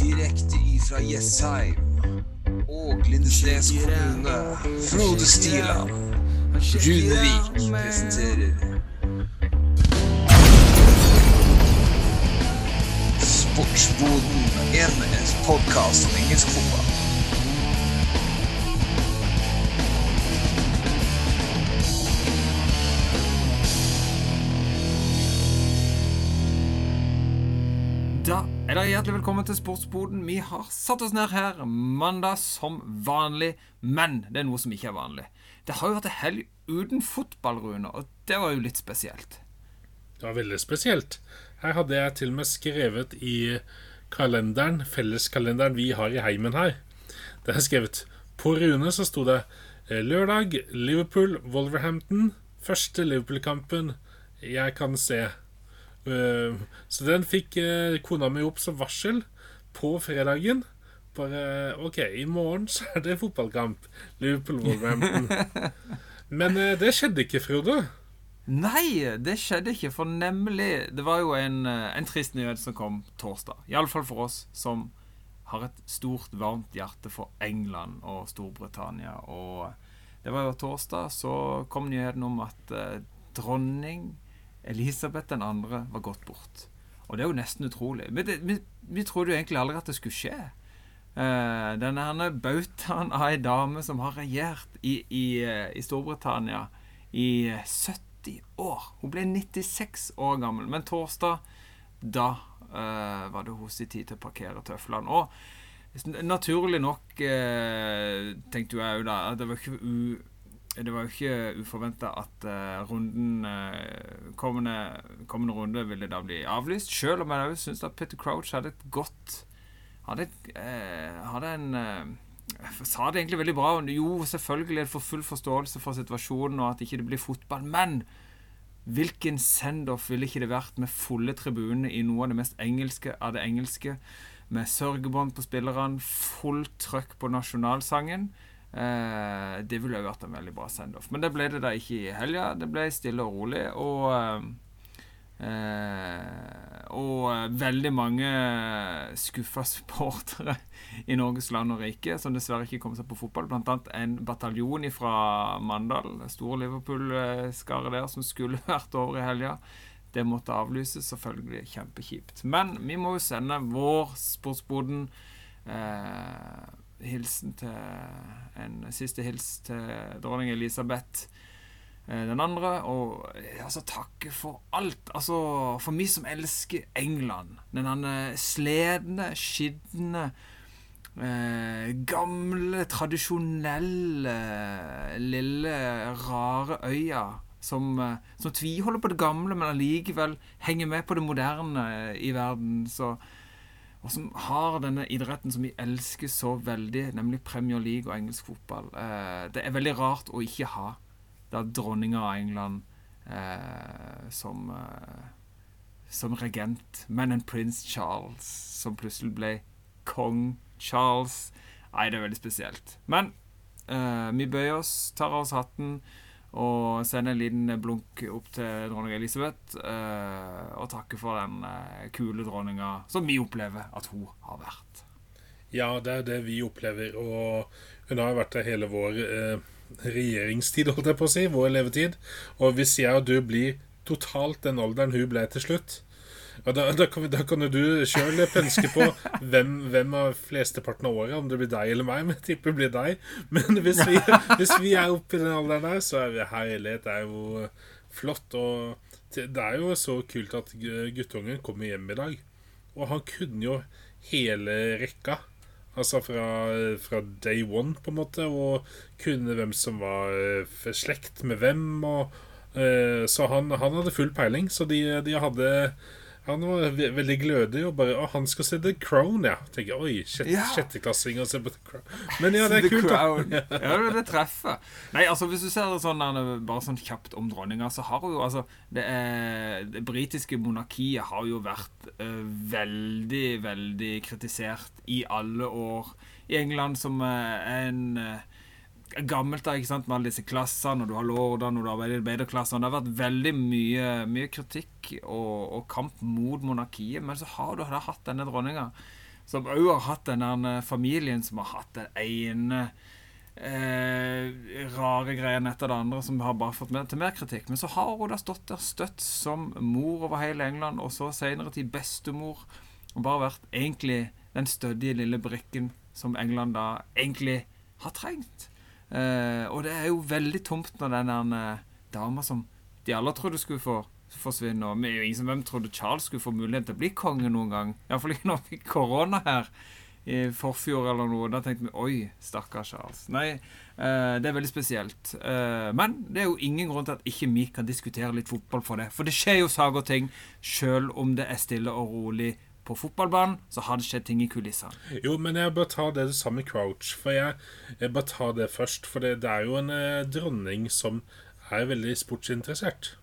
Direkte ifra Jessheim og Lindesnes kommune. Frode Stiland. Runevik presenterer Sportsboden, en podkast om engelsk fotball. Hjertelig velkommen til Sportsboden. Vi har satt oss ned her mandag som vanlig, men det er noe som ikke er vanlig. Det har jo vært en helg uten fotball, Rune, og det var jo litt spesielt. Det var veldig spesielt. Her hadde jeg til og med skrevet i kalenderen, felleskalenderen vi har i heimen her. Det er skrevet På Rune så sto det eh, lørdag Liverpool Wolverhampton. Første Liverpool-kampen jeg kan se. Eh, Så den fikk eh, kona mi opp som varsel på fredagen. Bare OK, i morgen så er det fotballkamp. Liverpool Wolverhampton. Men eh, det skjedde ikke, Frode. Nei, det skjedde ikke, for nemlig Det var jo en, en trist nyhet som kom torsdag. Iallfall for oss som har et stort, varmt hjerte for England og Storbritannia. Og det var jo torsdag, så kom nyheten om at eh, dronning Elisabeth den andre var gått bort. Og det er jo nesten utrolig. Men det, vi, vi trodde jo egentlig aldri at det skulle skje. Uh, denne bautaen av ei dame som har regjert i, i, eh, i Storbritannia i 70 år. Hun ble 96 år gammel. Men torsdag, da uh, var det hos i tid til å parkere tøflene. Og naturlig nok uh, tenkte jo jeg jo da at det var ikke u det var jo ikke uforventa at uh, runden uh, kommende, kommende runde ville da bli avlyst. Selv om jeg òg syns at Petter Crouch hadde et godt Hadde, et, uh, hadde en Sa det egentlig veldig bra. Jo, selvfølgelig er det for full forståelse for situasjonen og at ikke det blir fotball. Men hvilken send-off ville ikke det vært med fulle tribuner i noe av det mest engelske av det engelske? Med sørgebånd på spillerne, fullt trøkk på nasjonalsangen. Eh, det ville jo vært en veldig bra send-off. Men det ble det da ikke i helga. Det ble stille og rolig. Og eh, Og veldig mange skuffa supportere i Norges land og rike som dessverre ikke kom seg på fotball. Blant annet en bataljon fra Mandal, store Liverpool-skare der, som skulle vært over i helga. Det måtte avlyses. Selvfølgelig kjempekjipt. Men vi må jo sende vår Sportsboden eh, hilsen til En siste hils til dronning Elisabeth eh, den andre. Og eh, altså takke for alt. Altså for vi som elsker England. Denne sledne, skitne eh, Gamle, tradisjonelle, lille, rare øya. Som, eh, som tviholder på det gamle, men allikevel henger med på det moderne i verden. Så og som har denne idretten som vi elsker så veldig, nemlig Premier League og engelsk fotball. Eh, det er veldig rart å ikke ha da dronninga av England eh, som, eh, som regent, men en prins Charles som plutselig ble kong Charles. Nei, det er veldig spesielt. Men eh, vi bøyer oss, tar av oss hatten og sende en liten blunk opp til dronning Elisabeth eh, og takke for den eh, kule dronninga som vi opplever at hun har vært. Ja, det er det vi opplever. Og hun har vært der hele vår eh, regjeringstid, holdt jeg på å si. Vår levetid. Og hvis jeg og du blir totalt den alderen hun ble til slutt ja, da, da, kan, da kan du sjøl pønske på hvem, hvem av flesteparten av året, om det blir deg eller meg. Men jeg tipper det blir deg. Men hvis vi, hvis vi er oppe i den alderen der, så er vi herlighet. Det er jo flott. Og det er jo så kult at gu- guttungen kommer hjem i dag. Og han kunne jo hele rekka. Altså fra, fra day one, på en måte. Og kunne hvem som var eh, slekt med hvem. Og, eh, så han, han hadde full peiling. Så de, de hadde Han var ve veldig glødig og bare Å, han skal se The Crown, ja. Tenker Oi, sjette, Ja. sjetteklassing og se på The Crown. Men ja, det er kult, da. Ja, det, det treffer. Nei, altså Hvis du ser det sånn bare sånn kjapt om dronninga, så har hun jo altså Det, er, det britiske monarkiet har jo vært eh, veldig, veldig kritisert i alle år. I England som eh, en eh, gammelt da, ikke sant, med alle disse klassene, og du har lordene, og du har arbeiderklassene. Det har vært veldig mye, mye kritikk og, og, kamp mot monarkiet, men så har du da hatt denne dronninga, som òg har hatt denne familien som har hatt den ene eh, rare greiene etter det andre som har bare fått mer, til mer kritikk. Men så har hun da stått der støtt som mor over hele England, og så senere til bestemor, og bare vært egentlig den stødige lille brikken som England da egentlig har trengt. Uh, og det er jo veldig tomt når den der dama som de alle trodde skulle få forsvinne. Og jo ingen som hvem trodde Charles skulle få mulighet til å bli konge noen gang. Iallfall ikke når vi fikk korona her i forfjor eller noe. Da tenkte vi oi, stakkars Charles. Nei, eh, det er veldig spesielt. Eh, men det er jo ingen grunn til at ikke vi kan diskutere litt fotball for det. For det skjer jo saker og ting sjøl om det er stille og rolig på fotballbanen, så har det skjedd ting i kulissene. Jo, men jeg bør ta det samme Crouch. For jeg, jeg bør ta det først. For det, det er jo en eh, dronning som er veldig sportsinteressert.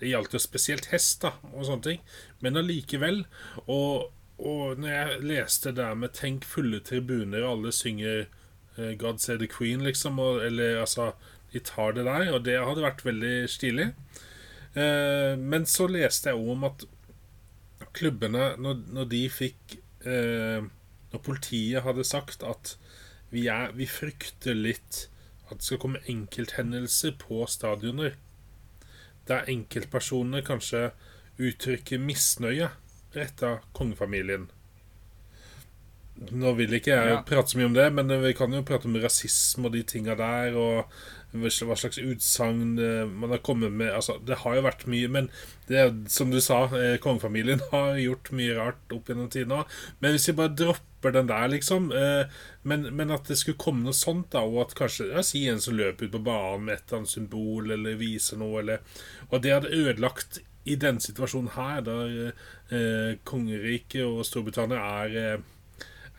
Det gjaldt jo spesielt hest da, og sånne ting. Men allikevel. Og, og når jeg leste det der med 'tenk fulle tribuner', og alle synger eh, 'God save the Queen', liksom, og, eller altså De tar det der, og det hadde vært veldig stilig. Eh, men så leste jeg om at klubbene, når, når de fikk eh, Når politiet hadde sagt at vi, er, vi frykter litt at det skal komme enkelthendelser på stadioner, der enkeltpersoner kanskje uttrykker misnøye retta kongefamilien. Nå vil ikke jeg ja. prate så mye om det, men vi kan jo prate om rasisme og de tinga der. Og hva slags utsagn eh, man har kommet med altså, Det har jo vært mye, men det er som du sa, eh, kongefamilien har gjort mye rart opp gjennom tiden òg. Men hvis vi bare dropper den der, liksom eh, men, men, at det skulle komme noe sånt, da, og at kanskje ja, Si en som løper ut på banen med et eller annet symbol eller viser noe, eller Og det hadde ødelagt i den situasjonen her, der eh, kongeriket og Storbritannia er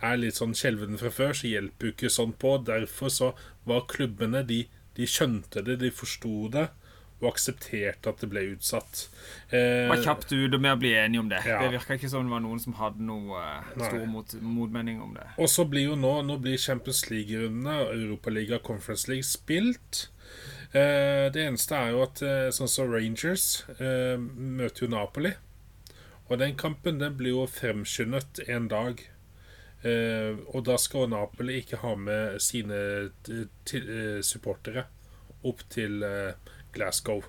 er litt sånn skjelven fra før, så hjelper jo ikke sånn på. Derfor så var klubbene de de skjønte det, de forsto det, og aksepterte at det ble utsatt. Eh, var kjapt ute med å bli enige om det. Ja. Det virka ikke som det var noen som hadde noe uh, stor mot, motmening om det. Og så blir jo nå Nå blir Champions League-rundene Europaliga Conference League spilt. Eh, det eneste er jo at eh, sånn som Rangers eh, møter jo Napoli. Og den kampen den blir jo fremskyndet en dag. Uh, og da skal Napoli ikke ha med sine uh, supportere opp til uh, Glasgow.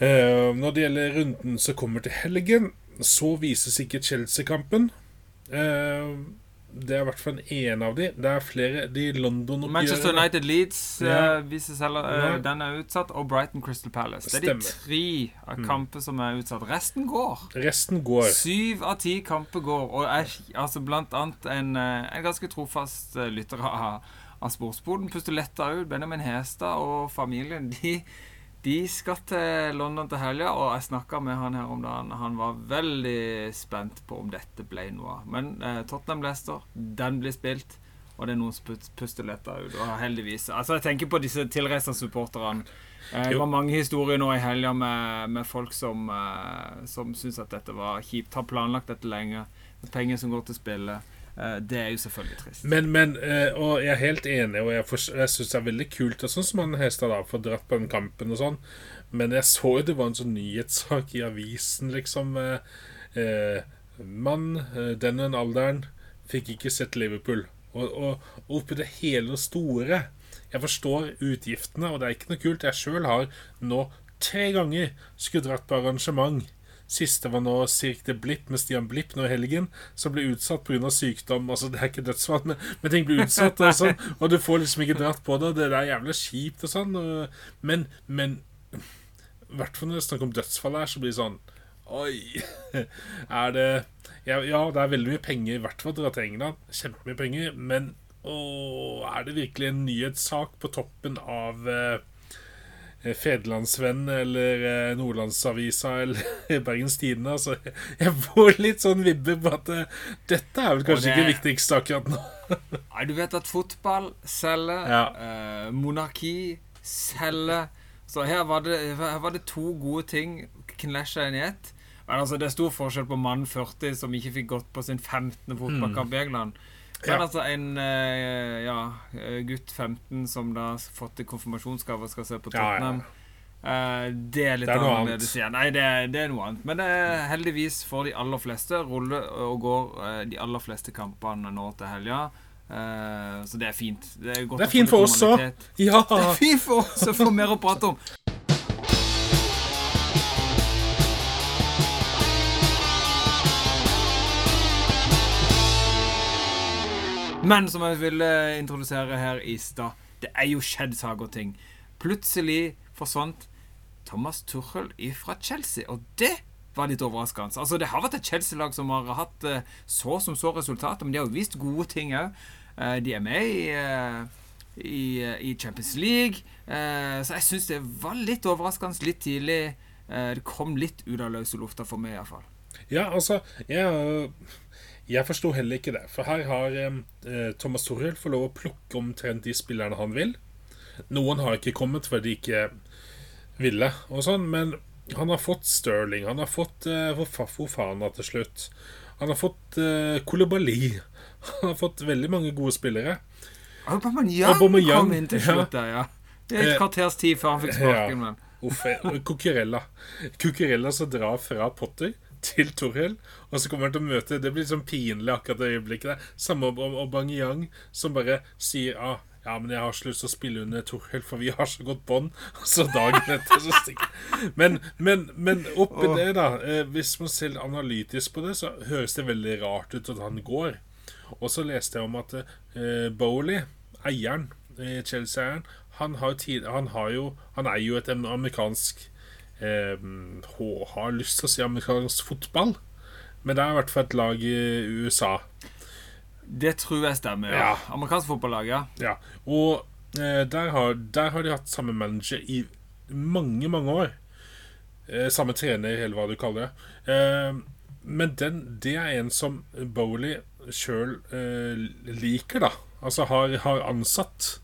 når det gjelder runden som kommer til helgen, så vises ikke Chelsea-kampen. Det er i hvert fall en av de. Det er flere de London Manchester United Leeds ja. vises heller, ja. Den er utsatt. Og Brighton Crystal Palace. Det er de tre av kamper som er utsatt. Resten går. Resten går Syv av ti kamper går. Og er altså blant annet en, en ganske trofast lytter av, av Sportsboden puster letta ut. Benjamin Hestad og familien de de skal til London til helga, og jeg snakka med han her om dagen. Han var veldig spent på om dette ble noe av. Men eh, Tottenham Leicester, den blir spilt, og det er noen som puster letta ut. Og heldigvis Altså, jeg tenker på disse tilreisende supporterne. Eh, det var mange historier nå i helga med, med, folk som, eh, som syns at dette var kjipt. Har planlagt dette lenge. Penger som går til spillet. Eh, det er jo selvfølgelig trist. Men, men eh, og jeg er helt enig, og jeg, jeg syns det er veldig kult og sånn som han Hestad får dratt på den kampen og sånn. Men jeg så jo det var en sånn nyhetssak i avisen, liksom. Eh, eh mann, den og den alderen, fikk ikke sett Liverpool. Og, og, og oppi det hele og store Jeg forstår utgiftene, og det er ikke noe kult. Jeg sjøl har nå tre ganger skulle dratt på arrangement Siste var nå Cirque Blipp med Stian Blipp nå i helgen, som ble utsatt pga. sykdom. Altså, det er ikke dødsfall, men, men, ting blir utsatt, og, sånn, og du får liksom ikke dratt på det. Det er jævlig kjipt og sånn. Og, men, men i hvert fall når det er snakk om dødsfall her, så blir det sånn Oi! Er det ja, ja, det er veldig mye penger, i hvert fall dra til England. Kjempemye penger. Men å, er det virkelig en nyhetssak på toppen av eh, Eh, eller eh, Nordlandsavisa eller Bergens Tidende. Altså, jeg får litt sånn vibber på at uh, dette er vel kanskje det... ikke viktigst akkurat nå. Nei, du vet at fotball selger, ja. eh, monarki selger. Så her var, det, her var det to gode ting knæsja inn i ett. Men altså, det er stor forskjell på mann 40 som ikke fikk gått på sin 15. fotballkamp i England. Men Ja. altså en eh, ja, eh, gutt 15 som da har fått konfirmasjonsgave og skal se på Ja, ja, Tottenham eh, Det er litt Det er annerledes igjen. Nei, det, det er noe annet. Men er heldigvis for de aller fleste ruller og går de aller fleste kampene nå til helga. Så det er fint. Det er, Det er fint for oss òg. Ja! Det er fint for oss å få mer å prate om. Men som jeg ville introdusere her i stad, det er jo skjedd saker og ting. Plutselig forsvant Thomas Tuchel fra Chelsea, og det var litt overraskende. Altså, Det har vært et Chelsea-lag som har hatt eh, så som så resultater, men de har jo vist gode ting òg. De er med i, eh, i, eh, i Champions League, eh, så jeg syns det var litt overraskende litt tidlig. Eh, Det kom litt ut av løse lufta for meg, iallfall. Ja, altså Jeg, jeg forsto heller ikke det. For her har eh, Thomas Torhild fått lov å plukke omtrent de spillerne han vil. Noen har ikke kommet fordi de ikke ville, og sånn, men han har fått Sterling, han har fått eh, Fofana til slutt. Han har fått eh, Kolobali. Han har fått veldig mange gode spillere. Aubameyang Aubameyang, kom inn til ja. slutt der, ja. Det er et Eh, kvarters tid før han fikk sparken, men Uff, Cucurella. Cucurella som drar fra Potter til Torhild, og så kommer han til å møte Det blir sånn pinlig akkurat det øyeblikket der. Samme om om Aubameyang, som bare sier ah, ja, men jeg har ikke lyst til å spille under Torhild, for vi har så godt bånd. Så dagen etter så stikker Men, men, men oppi oh. det, da, eh, hvis man ser analytisk på det, så høres det veldig rart ut at han går. Og så leste jeg om at eh, Bowley, eieren, eh, Chelsea-eieren, han, har han, har jo, han er jo et amerikansk eh, Har lyst til å si amerikansk fotball, men det er i hvert fall et lag i USA. det tror jeg stemmer. ja. Ja. Amerikansk fotballag, ja. Ja, og eh, der, har, der har de hatt samme manager i mange, mange år. Eh, samme trener, eller hva du kaller det. Eh, men den, det er en som Bowley sjøl eh, liker, da. Altså har, har ansatt.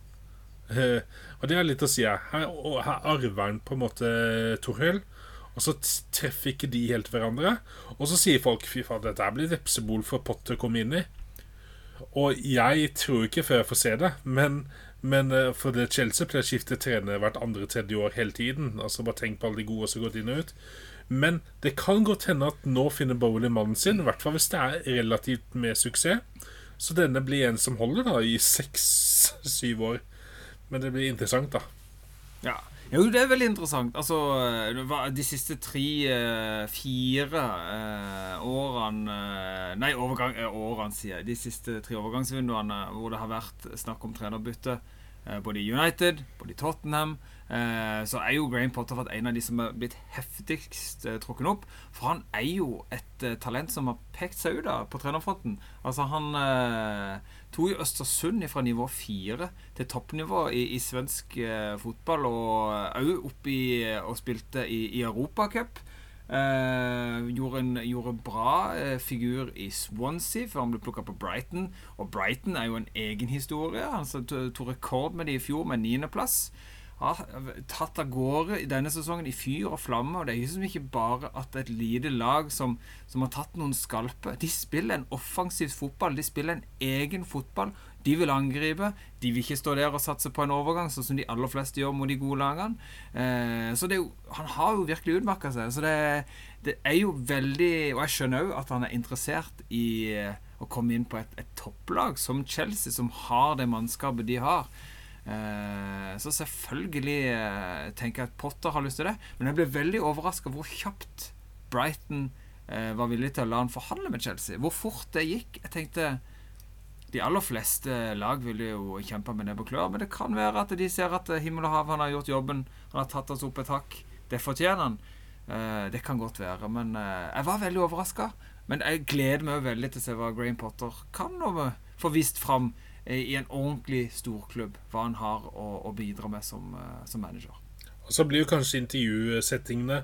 Eh, og det er litt å si her. Her, arver han på en måte Torhild. Og så treffer ikke de helt hverandre. Og så sier folk fy faen, dette blir vepsebol for Potter å komme inn i. Og jeg tror ikke før jeg får se det, men, men eh, for det Chelsea pleier å skifte trener hvert andre-tredje år hele tiden. Altså Bare tenk på alle de gode som har gått inn og ut. Men det kan godt hende at nå finner Bowley mannen sin, i hvert fall hvis det er relativt med suksess. Så denne blir en som holder da i seks-syv år. Men det blir interessant, da. Ja. Jo, det er veldig interessant. Altså, de siste tre, eh, eh, årene eh, Nei, overgang, årene, sier jeg. De siste tre overgangsvinduene hvor det har vært snakk om trenerbytte, både i United, både i Tottenham, så er jo Graham Potter vært en av de som er blitt heftigst trukket opp. For han er jo et talent som har pekt seg ut da, på trenerfronten. Altså, han eh, i Østersund fra nivå fire til toppnivå i, i svensk eh, fotball, og òg opp i og spilte i, i Europacup. Eh, gjorde en gjorde bra eh, figur i Swansea før han ble plukka på Brighton. Og Brighton er jo en egen historie. Han altså, tok rekord med det i fjor, med niendeplass. Har tatt av gårde i denne sesongen i fyr og flamme. Og det er liksom ikke bare at et lite lag som, som har tatt noen skalper. De spiller en offensiv fotball. De spiller en egen fotball. De vil angripe. De vil ikke stå der og satse på en overgang, sånn som de aller fleste gjør mot de gode lagene. Eh, så jo, han har jo virkelig utmerka seg. Så det, det er jo veldig Og jeg skjønner òg at han er interessert i eh, å komme inn på et, et topplag som Chelsea, som har det mannskapet de har. Eh, så selvfølgelig eh, tenker jeg at Potter har lyst til det. Men jeg ble veldig overraska hvor kjapt Brighton eh, var villig til å la han forhandle med Chelsea. Hvor fort det gikk. Jeg tenkte de aller fleste lag ville jo kjempe med nebb og klør, men det kan være at de ser at himmel og hav han har gjort jobben. Han har tatt oss opp et hakk. Det fortjener han. Det kan godt være, men jeg var veldig overraska. Men jeg gleder meg veldig til å se hva Graham Potter kan og få vist fram i en ordentlig storklubb. Hva han har å, å bidra med som, eh, som manager. Og så blir jo kanskje intervjusettingene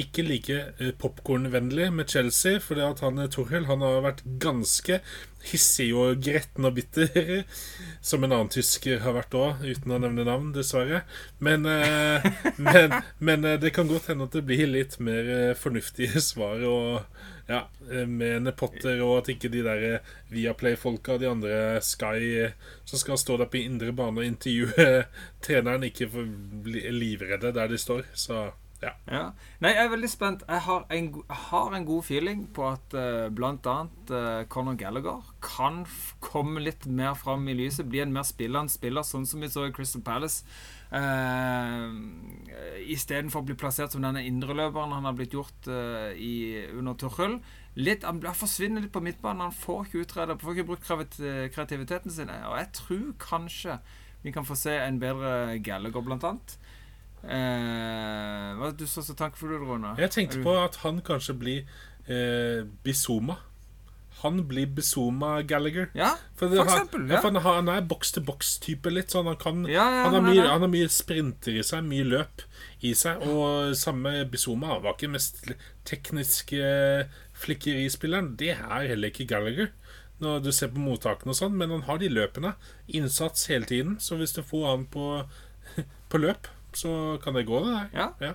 ikke like popkornvennlig popkornvennlige med Chelsea, for det at han eh, Torhild han har vært ganske hissig og gretten og bitter, som en annen tysker har vært òg, uten å nevne navn, dessverre. Men, eh, men, men eh, det kan godt hende at det blir litt mer eh, fornuftige svar og Ja, eh, med Nepotter og at ikke de der eh, Viaplay-folka og de andre Sky eh, som skal stå der på indre bane og intervjue treneren, ikke bli livredde der de står. Så ja. Ja. Nei, jeg er veldig spent. Jeg har en, har en god feeling på at uh, annet uh, Conor Gallagher kan komme litt mer fram i lyset. Bli en mer spillende spiller, sånn som vi så i Crystal Palace. Uh, Istedenfor å bli plassert som denne indreløperen han har blitt gjort uh, i, under Tuchel. Litt, han forsvinner litt på midtbanen. Han får ikke utreda, får ikke brukt kreativiteten sin. Og jeg tror kanskje vi kan få se en bedre Gallagher, blant annet. Uh, hva er det du så så tankefull ut, Rune? Jeg tenkte på at han kanskje blir uh, Bizuma. Han blir Bizuma Gallagher. Ja, For, for eksempel. ja. Han, har- han er boks-til-boks-type litt. Sånn han, kan, Ja, ja, han, har mye, han har mye sprinter i seg, mye løp i seg. Og samme Bizuma var ikke mest tekniske flikkerispilleren. Det er heller ikke Gallagher. Når du ser på mottakene og sånn, men han har de løpene. Innsats hele tiden. Så hvis du får han på, på løp, så kan det gå, det der. Ja. Ja.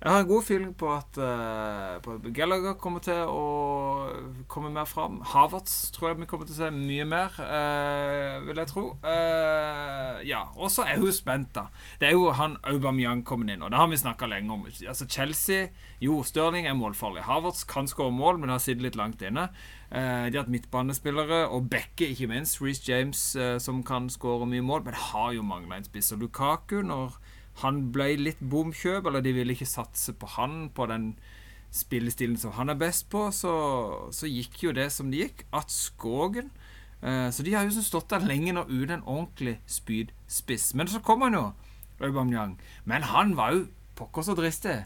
Jeg har en god feeling på at, uh, Gallagher kommer til å komme mer fram. Havertz tror jeg vi kommer til å se mye mer, uh, vil jeg tro. Uh, ja, Og så er hun spent, da. Det er jo han Aubameyang kommet inn, og det har vi snakka lenge om. Altså Chelsea Jo, Stirling er målfarlig. Havertz kan skåre mål, men har sittet litt langt inne. De har hatt midtbanespillere, og Bekke, ikke minst. Reece James, som kan skåre mye mål, men det har jo mangla en spiss. Og Lukaku, når han ble litt bomkjøp, eller de ville ikke satse på han på den spillestilen som han er best på, så, så gikk jo det som det gikk. At Skogen eh, Så de har jo stått der lenge nå uten en ordentlig spydspiss. Men så kom han jo, Aubameyang. Men han var jo pokker så dristig.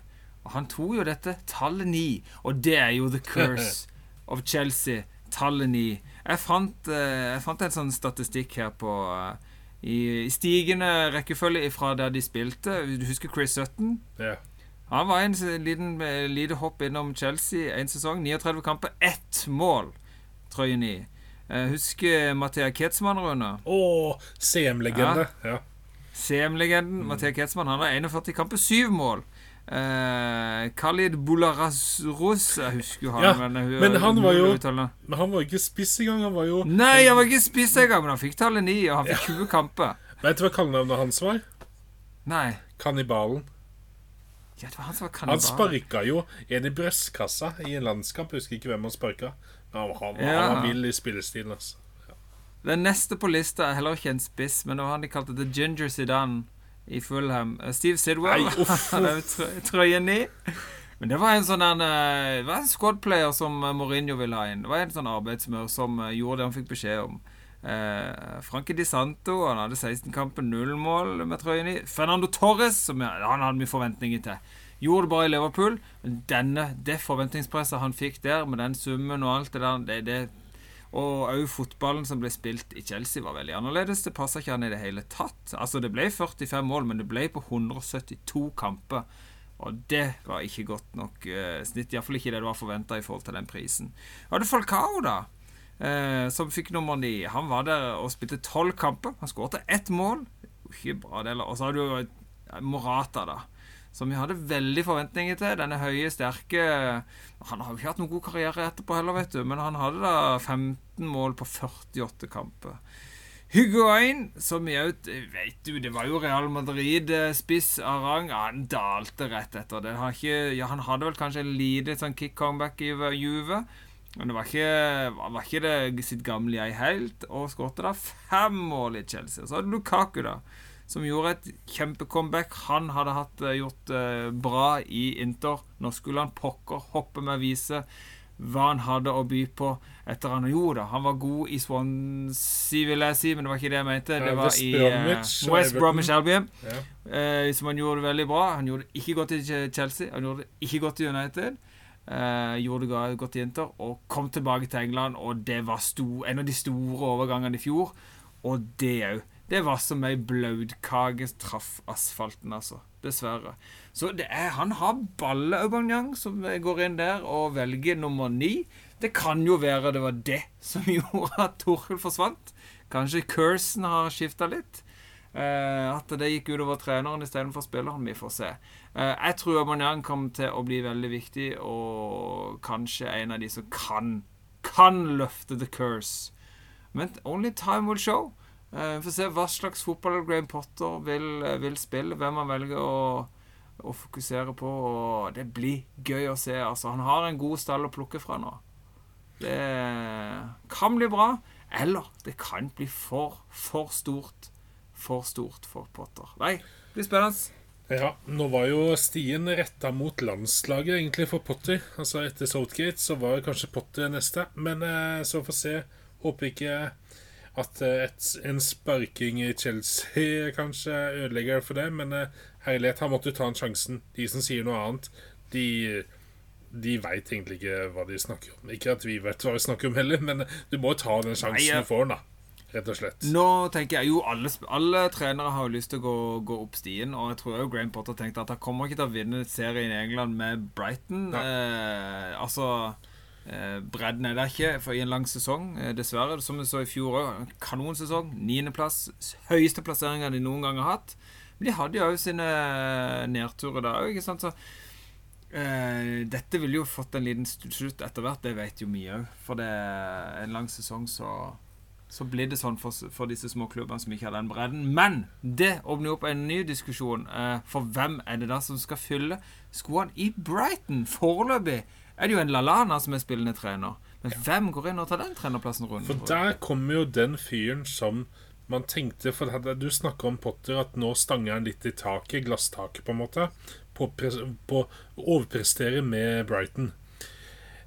Og han tok jo dette tallet ni, og det er jo the curse of Chelsea. Tallet ni. Jeg fant, eh, jeg fant en sånn statistikk her på eh, i, i stigende rekkefølge fra der de spilte. Du husker Chris Sutton? Ja. Han var en liten eh, lite hopp innom Chelsea en sesong. 39 kamper, ett mål! Trøye 9. Eh, husker Mathea Ketzmann, Rune? Å, CM-legende. Ja. CM-legenden Mathea Ketzmann. Han har 41 kamper, syv mål. Eh, Khalid Bularazros Jeg husker jo han, Ja, men, hun- men han var jo-. Men han var ikke spiss engang. Han var jo Nei, han var ikke spiss engang, men han fikk tallet 9, og han fikk 20 kamper. Vet du hva kallenavnet hans var? Nei. Kannibalen. Ja, det var han som var Han kannibal. sparka jo en i brystkassa i en landskamp. Husker ikke hvem han sparka. Men han, han, Ja. han var vill i spillestilen. Altså. Den neste på lista er heller ikke en spiss, men det var han de kalte The Ginger Zidane i Fulham. Eh, Steve Sidwell. Nei, uff, Han er jo trø- trøye ni. Men det var en sånn en, eh, var en squad-player som eh, Mourinho ville ha inn. Det var en sånn arbeidsmør som gjorde det han fikk beskjed om. Eh, Franke Di Santo han hadde 16 kamper, null mål med trøyen i. Fernando Torres, som han hadde mye forventninger til. Gjorde det bare i Liverpool. Denne, det forventningspresset han fikk der, med den summen og alt det der det, det, Og òg fotballen som ble spilt i Chelsea, var veldig annerledes. Det passa ikke han i det hele tatt. Altså, det ble 45 mål, men det ble på 172 kamper. Og det var ikke godt nok uh, snitt. Iallfall ikke det det var forventa i forhold til den prisen. Og det Falcao, da. Eh, som fikk nummer ni. Han var der og spilte tolv kamper. Han skåret ett mål. Ikke bra, det. Og så har du eh, Morata, da. Som vi hadde veldig forventninger til. Denne høye, sterke Han har jo ikke hatt noen god karriere etterpå heller, vet du. Men han hadde da 15 mål på 48 kamper. Higuain, som jeg vet du, det var jo Real Madrid-spiss av rang. Han dalte rett etter det. Han, ikke, ja, han hadde vel kanskje en lite sånn kick-comeback i Juve. Men det var ikke, var ikke det sitt gamle jeg helt. Og skåret da fem mål i Chelsea. Så hadde Lukaku, da. Som gjorde et kjempecomeback. Han hadde hatt, eh, gjort eh, bra i Inter. Nå skulle han pokker hoppe med å vise hva han hadde å by på etter han gjorde det. Han var god i Swansea, vil jeg si, men det var ikke det jeg mente. Det var i eh, West. Bromwich Albion, Ja. uh, som han gjorde veldig bra. Han gjorde det ikke godt i Chelsea, han gjorde det ikke godt i United. Uh, gjorde det godt i Inter, og kom tilbake til England, og det var sto, en av de store overgangene i fjor. Og det òg. Det var som ei blaudkake traff asfalten, altså. Dessverre. Så det er, han har balle, Aubameyang, som går inn der og velger nummer ni. Det kan jo være det var det som gjorde at Torkel forsvant. Kanskje cursen har skifta litt. Eh, at det gikk utover treneren istedenfor spilleren. Vi får se. Eh, jeg tror Aubameyang kommer til å bli veldig viktig, og kanskje en av de som kan kan løfte the curse. Men only time will show. Eh, Vi får se hva slags fotball Graham Potter vil, eh, vil spille, hvem han velger å, å fokusere på. Og det blir gøy å se. Altså, han har en god stall å plukke fra nå. Det kan bli bra, eller det kan bli for, for stort. For stort for Potter. Nei, det blir spennende. Ja, nå var jo stien retta mot landslaget egentlig for Potter. Altså Etter Southgate så var kanskje Potter neste. Men eh, så får se. Håper ikke at eh, et, en sparking i Chelsea kanskje ødelegger for det. Men eh, herlighet, han måtte jo ta en sjansen. De som sier noe annet, de de veit egentlig ikke hva de snakker om. Ikke at vi vet hva vi snakker om heller, men du må ta den sjansen Nei, ja. du får, da. Rett og slett. Nå tenker jeg jo alle, alle trenere har jo lyst til å gå, gå opp stien, og jeg tror jo Graham Potter tenkte at han kommer ikke til å vinne serien i England med Brighton. Eh, altså eh, Bredden er der ikke for i en lang sesong, eh, dessverre. Som vi så i fjor òg. Kanonsesong. Niendeplass. Høyeste plasseringa de noen gang har hatt. Men de hadde jo òg sine nedturer da òg, ikke sant. Så eh, dette ville jo fått en liten slutt etter hvert, det vet jo vi òg. For det er en lang sesong, så så blir det sånn for, for disse små klubbene som ikke har den bredden. Men det åpner jo opp en ny diskusjon. Eh, for hvem er det da som skal fylle skoene i Brighton? Foreløpig er det jo en Lalana som er spillende trener. Men hvem går inn og tar den trenerplassen rundt? For der kommer jo den fyren som man tenkte For du snakker om Potter at nå stanger han litt i taket, glasstaket, på en måte. På, å overprestere med Brighton.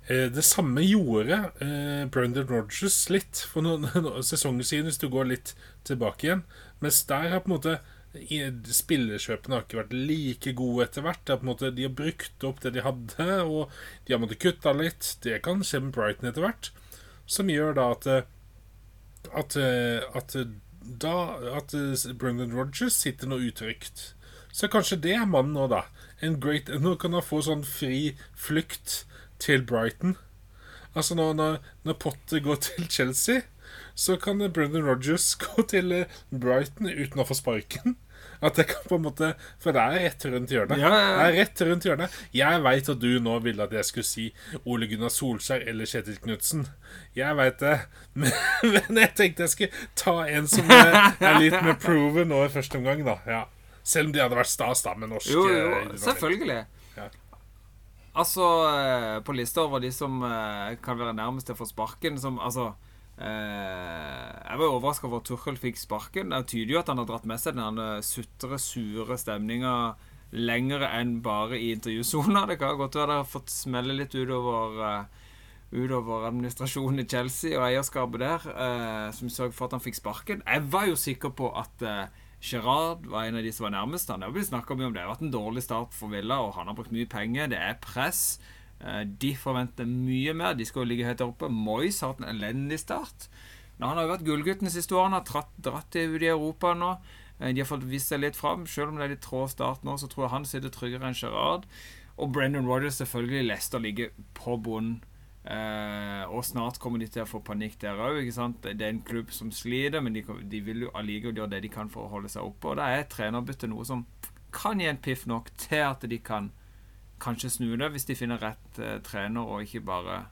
Eh, det samme gjorde eh, Brendan Rodgers litt for noen, sesonger siden, hvis du går litt tilbake igjen. Mens der har på en måte Spillerkjøpene har ikke vært like gode etter hvert. Er måte, de har brukt opp det de hadde, og de har måttet kutte litt. Det kan skje med Brighton etter hvert. Som gjør da at At, at da At Brendan Rodgers sitter nå utrygt. Så kanskje det er mannen nå, da. En great, nå kan han få sånn fri flukt til Brighton. Altså når, når, når Potter går til Chelsea, så kan Brendan Rodgers gå til eh, Brighton uten å få sparken. At det kan på en måte For det er rett rundt hjørnet. Ja. Det er rett rundt hjørnet Jeg veit at du nå ville at jeg skulle si Ole Gunnar Solskjær eller Kjetil Knutsen. Jeg veit det. Men, men jeg tenkte jeg skulle ta en som er, er litt mer proven nå i første omgang, da. Ja. Selv om de hadde vært stas, da, med norsk Jo, jo, selvfølgelig. Ja. Altså, eh, på lista over de som eh, kan være nærmest til å få sparken som, Altså eh, Jeg var overraska over at Tuchel fikk sparken. Det tyder jo at han har dratt med seg den sutre, sure stemninga lenger enn bare i intervjusona. Det kan godt være det har fått smelle litt utover Utover administrasjonen i Chelsea og eierskapet der, eh, som sørget for at han fikk sparken. Jeg var jo sikker på at eh, Gerard var en av de som var nærmest han. Det har blitt snakket mye om det. Det har vært en dårlig start for Villa, og han har brukt mye penger. Det er press. Eh, De forventer mye mer. De skal jo ligge høyt oppe. Moyes har hatt en elendig start. Men han har jo vært gullgutten de siste årene. Har dratt ut i Europa nå. Eh, De har fått vist seg litt fram. Selv om det er litt trå start nå, så tror jeg han sitter tryggere enn Gerard. Og Brendan Rodgers, selvfølgelig. Leicester ligger på bunnen. Eh, og snart kommer de til å få panikk der òg. Det er en klubb som sliter, men de, de vil jo allikevel gjøre det de kan for å holde seg oppe. Og da er trenerbytte noe som kan gi en piff nok til at de kan kanskje snu det, hvis de finner rett eh, trener, og ikke bare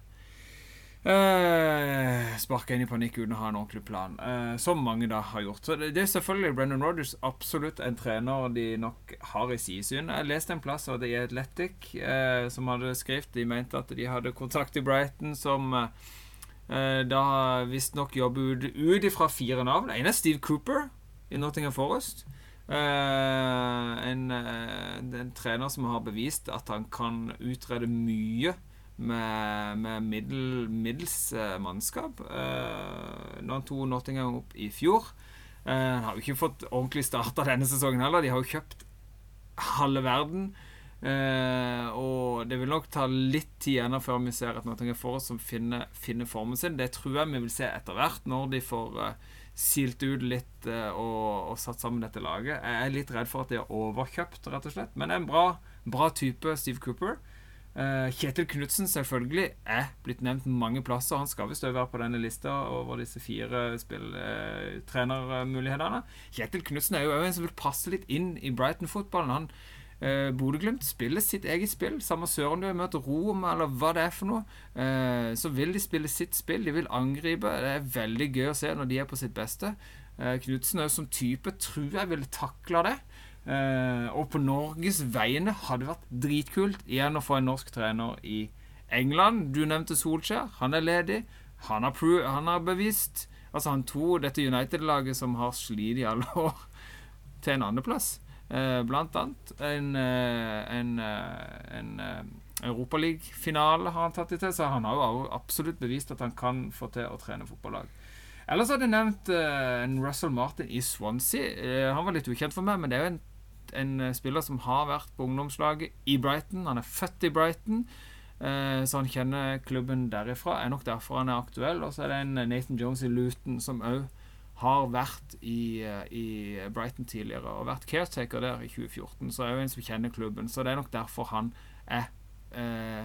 eh, sparke inn i panikk uten å ha en ordentlig plan. uh, som mange da har gjort. Så det, det er selvfølgelig Brendan Rodgers absolutt en trener de nok har i sidesyn. Jeg leste en plass av i Athletic uh, som hadde skrevet De mente at de hadde kontakt i Brighton som uh, da visstnok jobber ut, ut ifra fire navn. En er Steve Cooper i Nottingham Forest. Uh, en, en trener som har bevist at han kan utrede mye med, med middel, middels mannskap. Eh, når han tok Nottingham opp i fjor. Eh, han har jo ikke fått ordentlig starta denne sesongen heller. De har jo kjøpt halve verden. Eh, og det vil nok ta litt tid ennå før vi ser at Nottingham Forest som finner, finner formen sin. Det tror jeg vi vil se etter hvert, når de får eh, silt ut litt eh, og, og satt sammen dette laget. Jeg er litt redd for at de har overkjøpt, rett og slett. Men det er en bra, bra type, Steve Cooper. Eh, Kjetil Knutsen selvfølgelig er blitt nevnt mange plasser. Han skal visst være på denne lista over disse fire spill, eh, trenermulighetene. Kjetil Knutsen er jo en som vil passe litt inn i Brighton-fotballen. Han eh, Bodø-Glimt spiller sitt eget spill. Samme søren du har møtt Rom eller hva det er for noe. Eh, så vil de spille sitt spill. De vil angripe. Det er veldig gøy å se når de er på sitt beste. Eh, Knutsen jo som type tror jeg ville takla det. Eh, og på Norges vegne hadde vært dritkult igjen å få en norsk trener i England. Du nevnte Solskjær. Han er ledig. Han har, han har bevist Altså, han tok dette United-laget som har slitt i alle år, til en andreplass. Eh, blant annet en, en, en, eh, en eh, Europaliga-finale har han tatt det til, så han har jo absolutt bevist at han kan få til å trene fotballag. Ellers hadde jeg nevnt eh, en Russell Martin i Swansea. Eh, han var litt ukjent for meg, men det er jo en, en eh, spiller som har vært på ungdomslaget i Brighton. Han er født i Brighton, eh, så han kjenner klubben derifra. Er nok derfor han er aktuell. Og så er det en eh, Nathan Jones i Luton som òg har vært i, i Brighton tidligere og vært caretaker der i 2014. Så er jo en som kjenner klubben. Så det er nok derfor han er eh,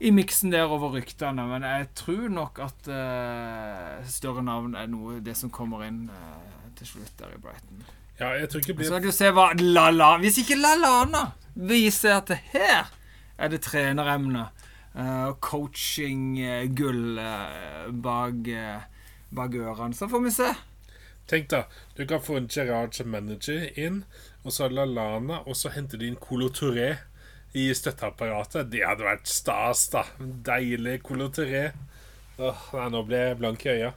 i miksen der over ryktene. Men jeg tror nok at eh, større navn er noe det som kommer inn eh, til slutt der i Brighton. Ja, jeg tror ikke det Så blir skal du se hva Lala Hvis ikke Lalana viser at det her er det treneremne eh, og coaching-gull uh, bak, uh, bak ørene, så får vi se. Tenk da, du kan få en Gerard som manager inn, og så Lalana, og så henter de inn Colo Touré i støtteapparatet. Det hadde vært stas, da. Deilig Colo Touré. Åh, nei, nå ble jeg blank i øya.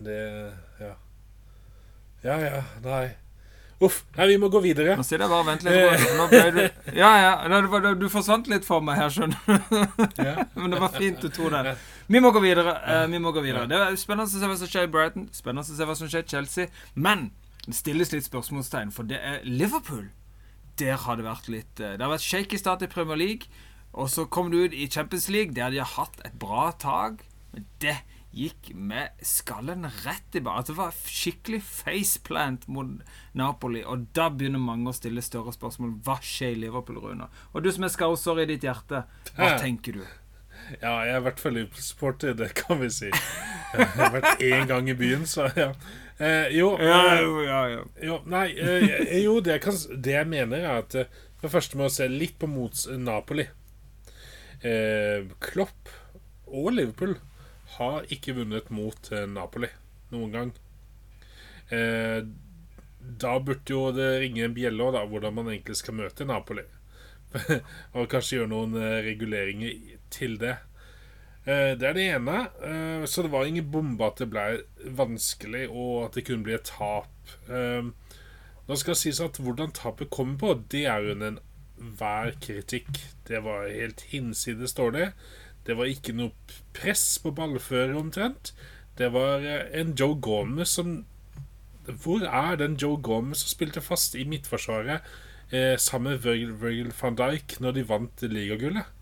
Det Ja. Ja, ja, nei. Uff. Nei, vi må gå videre. Nå sitter jeg bare og venter litt. Nå ble du Ja, ja. var- Du forsvant litt for meg her, skjønner du. Men det var fint du tok den. Vi må gå videre. eh, vi må gå videre. Det er spennende å se hva som skjer i Brighton. Spennende å se hva som skjer i Chelsea. Men det stilles litt spørsmålstegn, for det er Liverpool. Der har det vært litt eh, Det har vært shaky start i Premier League. Og så kom du ut i Champions League, der de har hatt et bra tak. Men det gikk med skallen rett i bar. At det var skikkelig faceplant mot Napoli. Og da begynner mange å stille større spørsmål. Hva skjer i Liverpool, Rune? Og du som er scouser i ditt hjerte, hva tenker du? Ja, jeg i hvert fall Liverpool-supporter, det kan vi si. Jeg har vært én gang i byen, så ja. Eh, jo, eh, jo, ja, ja. jo Nei, eh, jo, det jeg, kan, det jeg mener, er at eh, for det første må jeg se litt på mots Napoli. Eh, Klopp og Liverpool har ikke vunnet mot eh, Napoli noen gang. Eh, da burde jo det ringe en bjelle da, hvordan man egentlig skal møte Napoli. og kanskje gjøre noen eh, reguleringer til det. Eh, det er det ene. Eh, så det var ingen bombe at det ble vanskelig, og at det kunne bli et tap. Eh, nå skal det sies at hvordan tapet kommer på, det er jo en hver kritikk. Det var helt hinsides dårlig. Det var ikke noe press på ballfører omtrent. Det var eh, en Joe Gomez som Hvor er den Joe Gomez som spilte fast i midtforsvaret eh, sammen med Virgil, van Dijk når de vant ligagullet?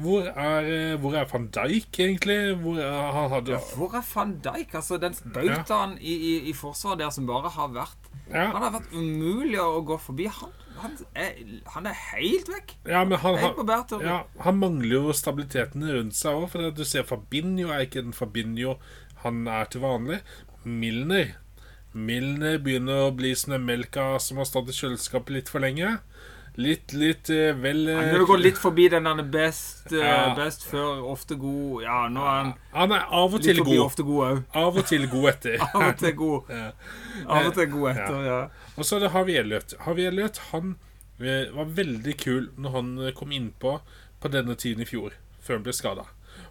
Hvor er, eh, hvor er van Dijk, egentlig? Hvor er, han hadde Ja, Hvor er van Dijk? Altså, den bautaen i, i, i forsvaret der som bare har vært ja, Han har vært umulig å gå forbi. Han, han, er, han er helt vekk. ja, men han, han. Ja, han mangler jo stabiliteten rundt seg òg. For du ser Fabinho er ikke den Fabinho han er til vanlig. Milner Milner begynner å bli sånn melka som har stått i kjøleskapet litt for lenge. Litt, litt uh, vel eh, Han vil gå litt forbi den han er best, uh, Ja. best før, ofte god Ja, nå er han Han er av og til forbi god. ofte god òg. Av og til god etter. Av og til god. Ja. Av og til god etter, ja. Og så er det Harvey Elliot. Harvey Elliot han eh, var veldig kul når han eh, kom innpå på denne tiden i fjor, før han ble skada.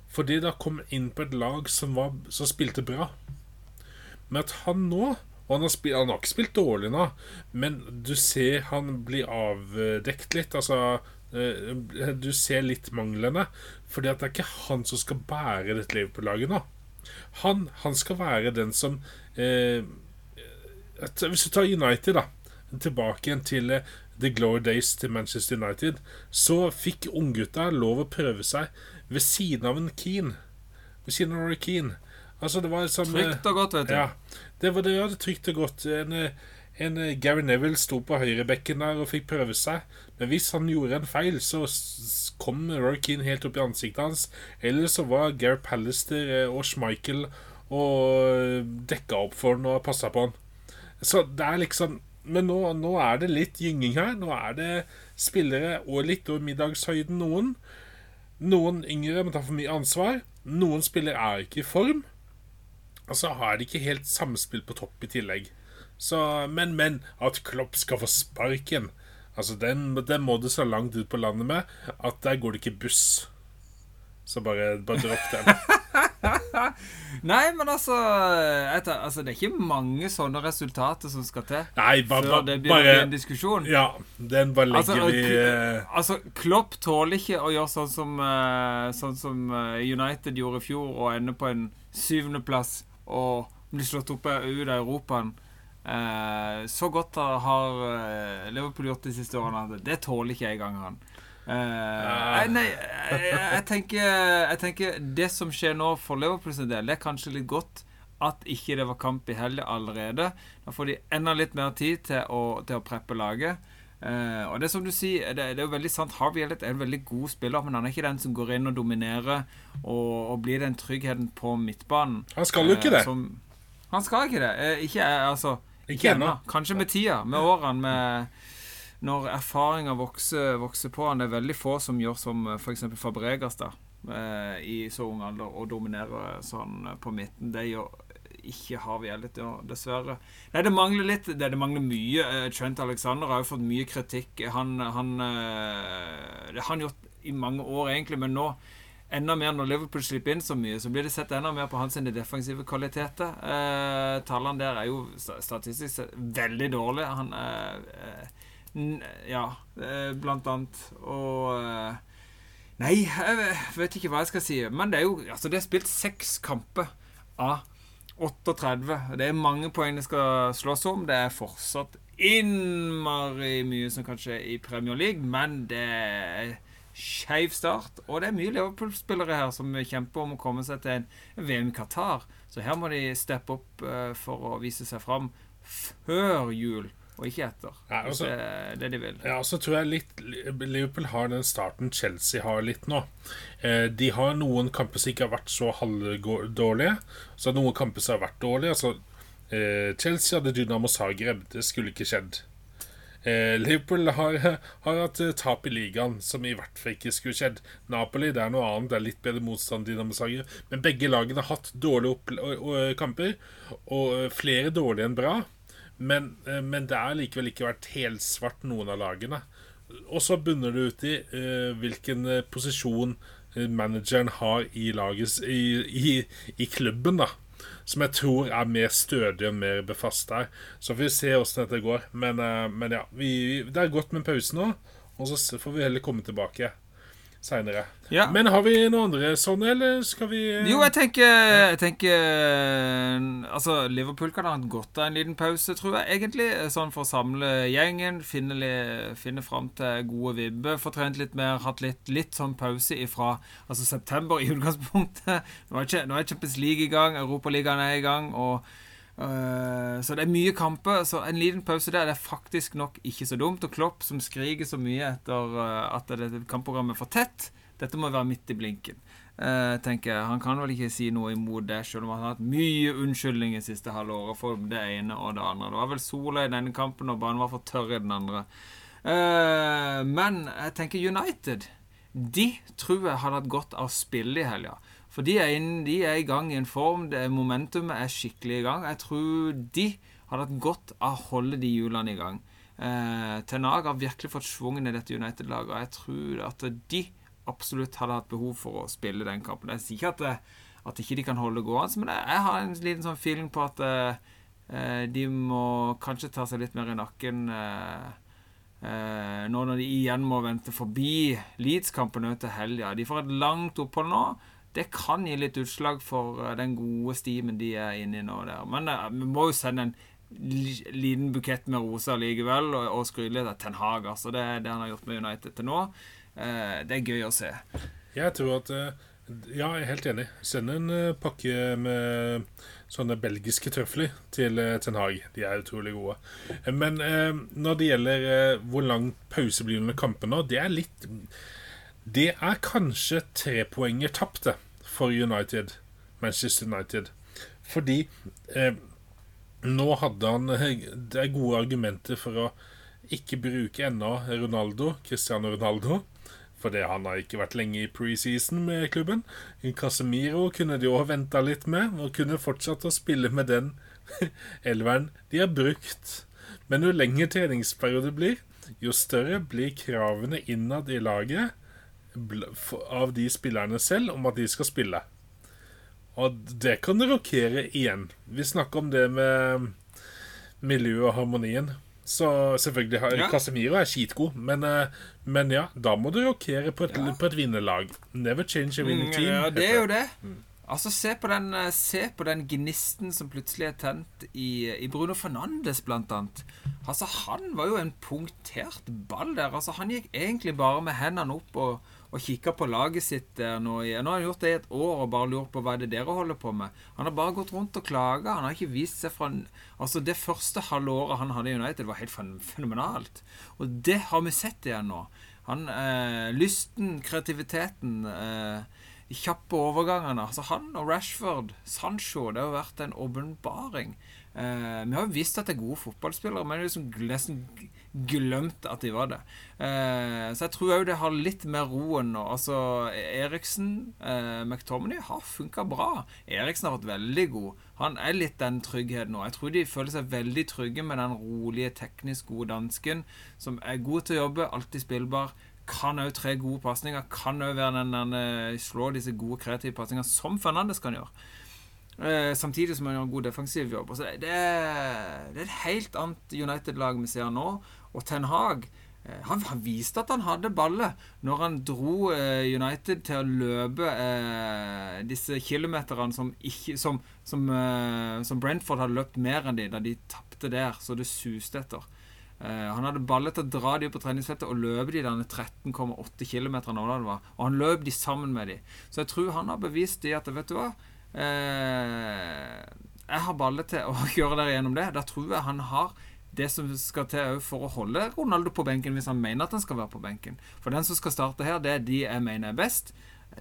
Fordi da kom han inn på et lag som, var, som spilte bra. Men at han nå Og han har, spilt, han har ikke spilt dårlig nå, men du ser han blir avdekt litt. Altså eh, Du ser litt manglene. Fordi at det er ikke han som skal bære dette Liverpool-laget nå. Han, han skal være den som eh, Hvis du tar United, da tilbake igjen til eh, The Glory Days til Manchester United, så fikk unggutta lov å prøve seg ved siden av en Keane. Ved siden av Rory Keane. Altså, det var eh, Trygt og godt, vet du. Ja. Det var det, ja, det trygt og godt. En, eh, en eh, Gary Neville sto på høyrebekken der og fikk prøve seg. Men hvis han gjorde en feil, så kom Roy Keane helt opp i ansiktet hans. Eller så var Gary Pallister eh, og Schmeichel og dekka opp for han og passa på han. Så det er liksom Men nå, nå er det litt gynging her. Nå er det spillere og litt over middagshøyden noen. Noen yngre må ta for mye ansvar. Noen spillere er ikke i form. Og så har de ikke helt samspill på topp i tillegg. Så, men, men, at Klopp skal få sparken Altså, den, den må du så langt ut på landet med at der går det ikke buss. Så bare, bare dropp den. Nei, men altså, etter, altså Det er ikke mange sånne resultater som skal til Nei, bare, før det bare, begynner å bli en diskusjon. Ja, den bare legger Altså, vi eh, altså, Klopp tåler ikke å gjøre sånn som, uh, sånn som eh, United gjorde i fjor, og ende på en syvendeplass og bli slått opp ut av Europaen. Eh, så godt har eh, Liverpool gjort de siste årene. at Det tåler ikke engang han. Eh, nei, jeg, jeg, tenker, jeg tenker Det som skjer nå for Liverpool sin del, det er kanskje litt godt at ikke det var kamp i helga allerede. Da får de enda litt mer tid til å, til å preppe laget. Eh, og det er som du sier, det, det er jo veldig sant Harvey Elliot er en veldig god spiller, men han er ikke den som går inn og dominerer og, og blir den tryggheten på midtbanen. Han skal jo ikke Eh, det. Som, han skal ikke det. Uh, ikke, altså, Ikke ennå. Kanskje med tida, med årene, med når erfaringa vokser, vokser på han. Det er veldig få som gjør som f.eks. Fabregas da, i så ung alder, og dominerer sånn på midten. Det gjør ikke har Elliot, ja, dessverre. Nei, det mangler litt. Det, det mangler mye. Eh, Trent Alexander har jo fått mye kritikk. Han, han eh, Det har han gjort i mange år, egentlig, men nå Enda mer når Liverpool slipper inn så mye, så blir det sett enda mer på hans defensive kvaliteter. Eh, tallene der er jo statistisk sett veldig dårlige. Han er eh, Ja, blant annet. Og Nei, jeg vet ikke hva jeg skal si. Men det er jo Altså, det er spilt seks kamper av 38. Det er mange poeng det skal slåss om. Det er fortsatt innmari mye som kan skje i Premier League, men det er skeiv start. Og det er mye Liverpool-spillere her som kjemper om å komme seg til en VM i Qatar. Så her må de steppe opp eh, for å vise seg fram før jul, og ikke etter. Ja, også, det er det de vil. Ja, så tror jeg litt Liverpool har den starten Chelsea har litt nå. Eh, de har noen kamper som ikke har vært så halvdårlige. Så noen kamper som har vært dårlige. Altså, eh, Chelsea hadde Dynamo Zagreb. Det skulle ikke skjedd. Eh, Liverpool har, har hatt tap i ligaen, som i hvert fall ikke skulle skjedd. Napoli det er noe annet, det er litt bedre motstand. Dynamo Zagreb. Men begge lagene har hatt dårlige kamper, og flere dårlige enn bra. Men, eh, men det har likevel ikke vært helsvart, noen av lagene. Og så bunner det ut i uh, hvilken eh, posisjon manageren har i, lagets, i, i, i klubben, da. Som jeg tror er mer stødig og mer befast der. Så får vi se åssen dette går. Men, men ja, vi, det er godt med pause nå. Og så får vi heller komme tilbake seinere. Ja. Men har vi noen andre sånne, eller skal vi eh, Jo, jeg tenker, jeg tenker eh, Altså, Liverpool kan ha hatt godt av en liten pause, tror jeg, egentlig. Sånn for å samle gjengen, finne, finne fram til gode vibber. Få trent litt mer, hatt litt, litt sånn pause ifra altså september i utgangspunktet. Nå er, ikke, nå er Champions League i gang, Europaligaen er i gang, og øh, så det er mye kamper, så en liten pause der det er faktisk nok ikke så dumt. Og Klopp som skriker så mye etter uh, at dette kampprogrammet er for tett, dette må være midt i blinken. Uh, tenker jeg. Han kan vel ikke si noe imot det, selv om han har hatt mye unnskyldninger siste halve året for det ene og det andre. Det var vel sola i denne kampen, og banen var for tørr i den andre. Eh, men jeg tenker United De tror jeg hadde hatt godt av å i helga. For de er, inn, de er i gang i en form. Det er Momentumet er skikkelig i gang. Jeg tror de hadde hatt godt av å holde de hjulene i gang. Eh, Tenag har virkelig fått schwungen i dette United-laget, og jeg tror at de absolutt hadde hatt behov for å spille den kampen. Jeg sier ikke at, det, at ikke de kan holde gående, men jeg, har en liten sånn feeling på at eh, eh, de må kanskje ta seg litt mer i nakken eh, eh, nå når de igjen må vente forbi Leeds-kampen til helga. De får et langt opphold nå. Det kan gi litt utslag for eh, den gode stimen de er inne i nå. der. Men eh, vi må jo sende en liten bukett med roser likevel, og, og skryte litt av Ten Hag. Altså, det det han har gjort med United til nå. Eh, det er gøy å se. Jeg tror at Ja, jeg er helt enig. Send en pakke med sånne belgiske trøfler til Ten Hag. De er utrolig gode. Men når det gjelder hvor lang pause blir under nå, det er litt Det er kanskje tre poenger tapte for United, Manchester United. Fordi eh, nå hadde han eh, Det er gode argumenter for å ikke bruke ennå Ronaldo, Cristiano Ronaldo. Fordi han har ikke vært lenge i preseason med klubben. Casemiro kunne de òg venta litt med, og kunne fortsatt å spille med den elveren de har brukt. Men jo lengre treningsperiode blir, jo større blir kravene innad i laget av de spillerne selv om at de skal spille. Og det kan rokere igjen. Vi snakker om det med miljøet og harmonien. Så selvfølgelig har Ja. Casemiro er skitgod, men, eh, men ja, da må du rokere på et, Ja. på et vinnerlag. Never change a winning Mm, team. Ja, det er jo det. Altså, se på den, eh, se på den gnisten som plutselig er tent i, i Bruno Fernandes, blant annet. Altså, han var jo en punktert ball der. Altså, han gikk egentlig bare med hendene opp og, og kikka på laget sitt der nå. i- Nå har han gjort det i et år og bare lurt på hva er det dere holder på med. Han har bare gått rundt og klaga. Han har ikke vist seg fra Altså, det første halvåret han hadde i United, var helt fenomenalt. Og det har vi sett igjen nå. Han, eh, lysten, kreativiteten eh, de kjappe overgangene. Altså Han og Rashford, Sancho, det har vært en åpenbaring. Eh, vi har jo visst at de er gode fotballspillere, men det er liksom nesten glemt at de var det. Eh, så jeg tror òg det har litt mer roen nå. Altså Eriksen, eh, McTominay har funka bra. Eriksen har vært veldig god. Han er litt den tryggheten nå. Jeg tror de føler seg veldig trygge med den rolige, teknisk gode dansken som er god til å jobbe, alltid spillbar kan òg tre gode pasninger. Kan òg være den, den eh, slå disse gode kreative pasningene, som Fernandes kan gjøre. Eh, samtidig som han gjør en god defensiv jobb. Altså, det, er, det er et helt annet United-lag vi ser nå. Og Ten Hag eh, han, han viste at han hadde balle når han dro eh, United til å løpe eh, disse kilometerne som, ikke, som, som, eh, som Brentford hadde løpt mer enn de da de tapte der, så det suste etter. Eh, han hadde baller til å dra de på treningsfeltet og løpe de denne 13,8 km. Og han løp de sammen med de. Så jeg tror han har bevist de at vet du hva eh, Jeg har baller til å gjøre der gjennom det. Da tror jeg han har det som skal til for å holde Ronaldo på benken hvis han mener at han skal være på benken. For den som skal starte her, det er de jeg mener er best.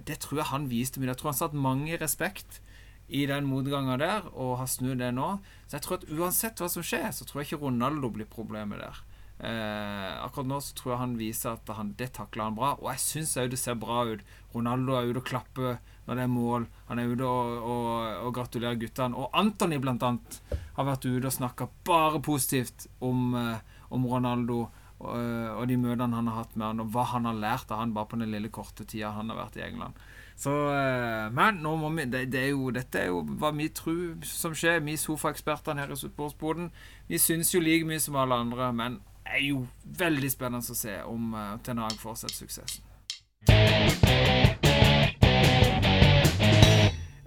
Det tror jeg han viste meg. Jeg tror han satt mange i respekt i den motgangen der, og har snudd det nå. Så jeg tror at uansett hva som skjer, så tror jeg ikke Ronaldo blir problemet der. Eh, akkurat nå så tror jeg han viser at han, det takler han bra, og jeg syns òg det ser bra ut. Ronaldo er ute og klapper når det er mål. Han er ute og, og, og gratulerer guttene. Og Anthony, blant annet, har vært ute og snakka bare positivt om, eh, om Ronaldo. Og, og de møtene han har hatt med han, og hva han har lært av han bare på den lille korte tida han har vært i England. Så, eh, men nå må vi, det, det er jo, dette er jo hva vi tror som skjer. Vi sofaekspertene her i Sportsboden. Vi syns jo like mye som alle andre, men er jo veldig spennende å se om uh, Ten fortsetter suksessen.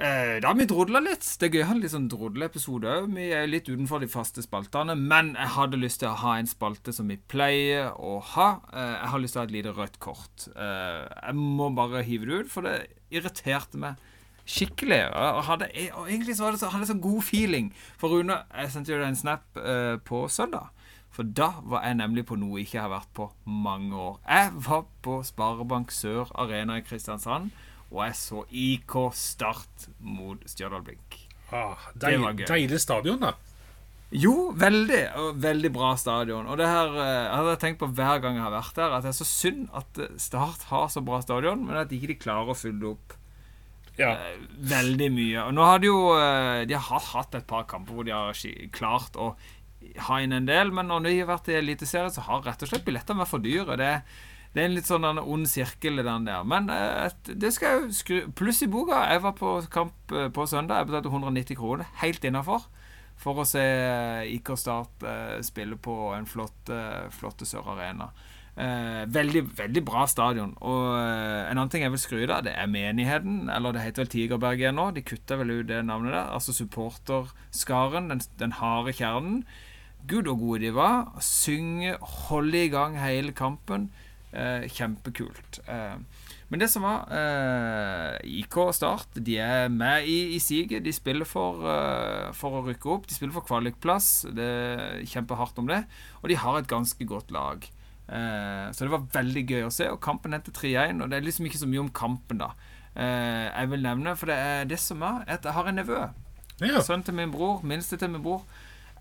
Eh, da har vi drodla litt. Det er gøy å ha en litt sånn drodleepisode òg. Vi er litt utenfor de faste spaltene, men jeg hadde lyst til å ha en spalte som vi pleier å ha. Eh, jeg har lyst til å ha et lite rødt kort. Jeg må bare hive det ut, for det irriterte meg skikkelig. Og, hadde, og egentlig så så, hadde jeg så god feeling. For Rune, jeg sendte jo deg en snap på søndag. For da var jeg nemlig på noe jeg ikke har vært på mange år. Jeg var på Sparebank Sør Arena i Kristiansand, og jeg så IK Start mot Stjørdal Blink. Ah, Det var gøy. deilig stadion, da. Jo, veldig. Veldig bra stadion. Og det her eh, jeg hadde tenkt på hver gang jeg har vært der, at det er så synd at eh, Start har så bra stadion, men at ikke de klarer å fylle opp Ja. eh, veldig mye. Og nå har de jo De har hatt et par kamper hvor de har klart å ha inn en del, men når vi har vært i Eliteserien, så har rett og slett billettene vært for dyre. Det, det er en litt sånn ond sirkel, den der. Men eh, det skal jeg skru Pluss i boka. Jeg var på kamp eh, på søndag. Jeg betalte 190 kroner. Helt innafor. For å se eh, IK Start spille på en flott, flott Sør Arena. Eh, veldig, veldig bra stadion. Og eh, en annen ting jeg vil skryte av, det er menigheten. Eller det heter vel Tigerberg igjen nå. De kutta vel ut det navnet der. Altså supporterskaren. Den, den harde kjernen. Gud og gode de var. Synge, holde i gang hele kampen. Eh, kjempekult. Eh, Men det som var eh, IK Start, de er med i, i siget. De spiller for, eh, for å rykke opp. De spiller for kvalikplass. Det kjemper hardt om det. Og de har et ganske godt lag. Eh, så det var veldig gøy å se. Og kampen endte 3-1. Og det er liksom ikke så mye om kampen, da. Eh, jeg vil nevne, for det er det som er at jeg har en nevø. Ja. Sønnen til min bror, minste til min bror,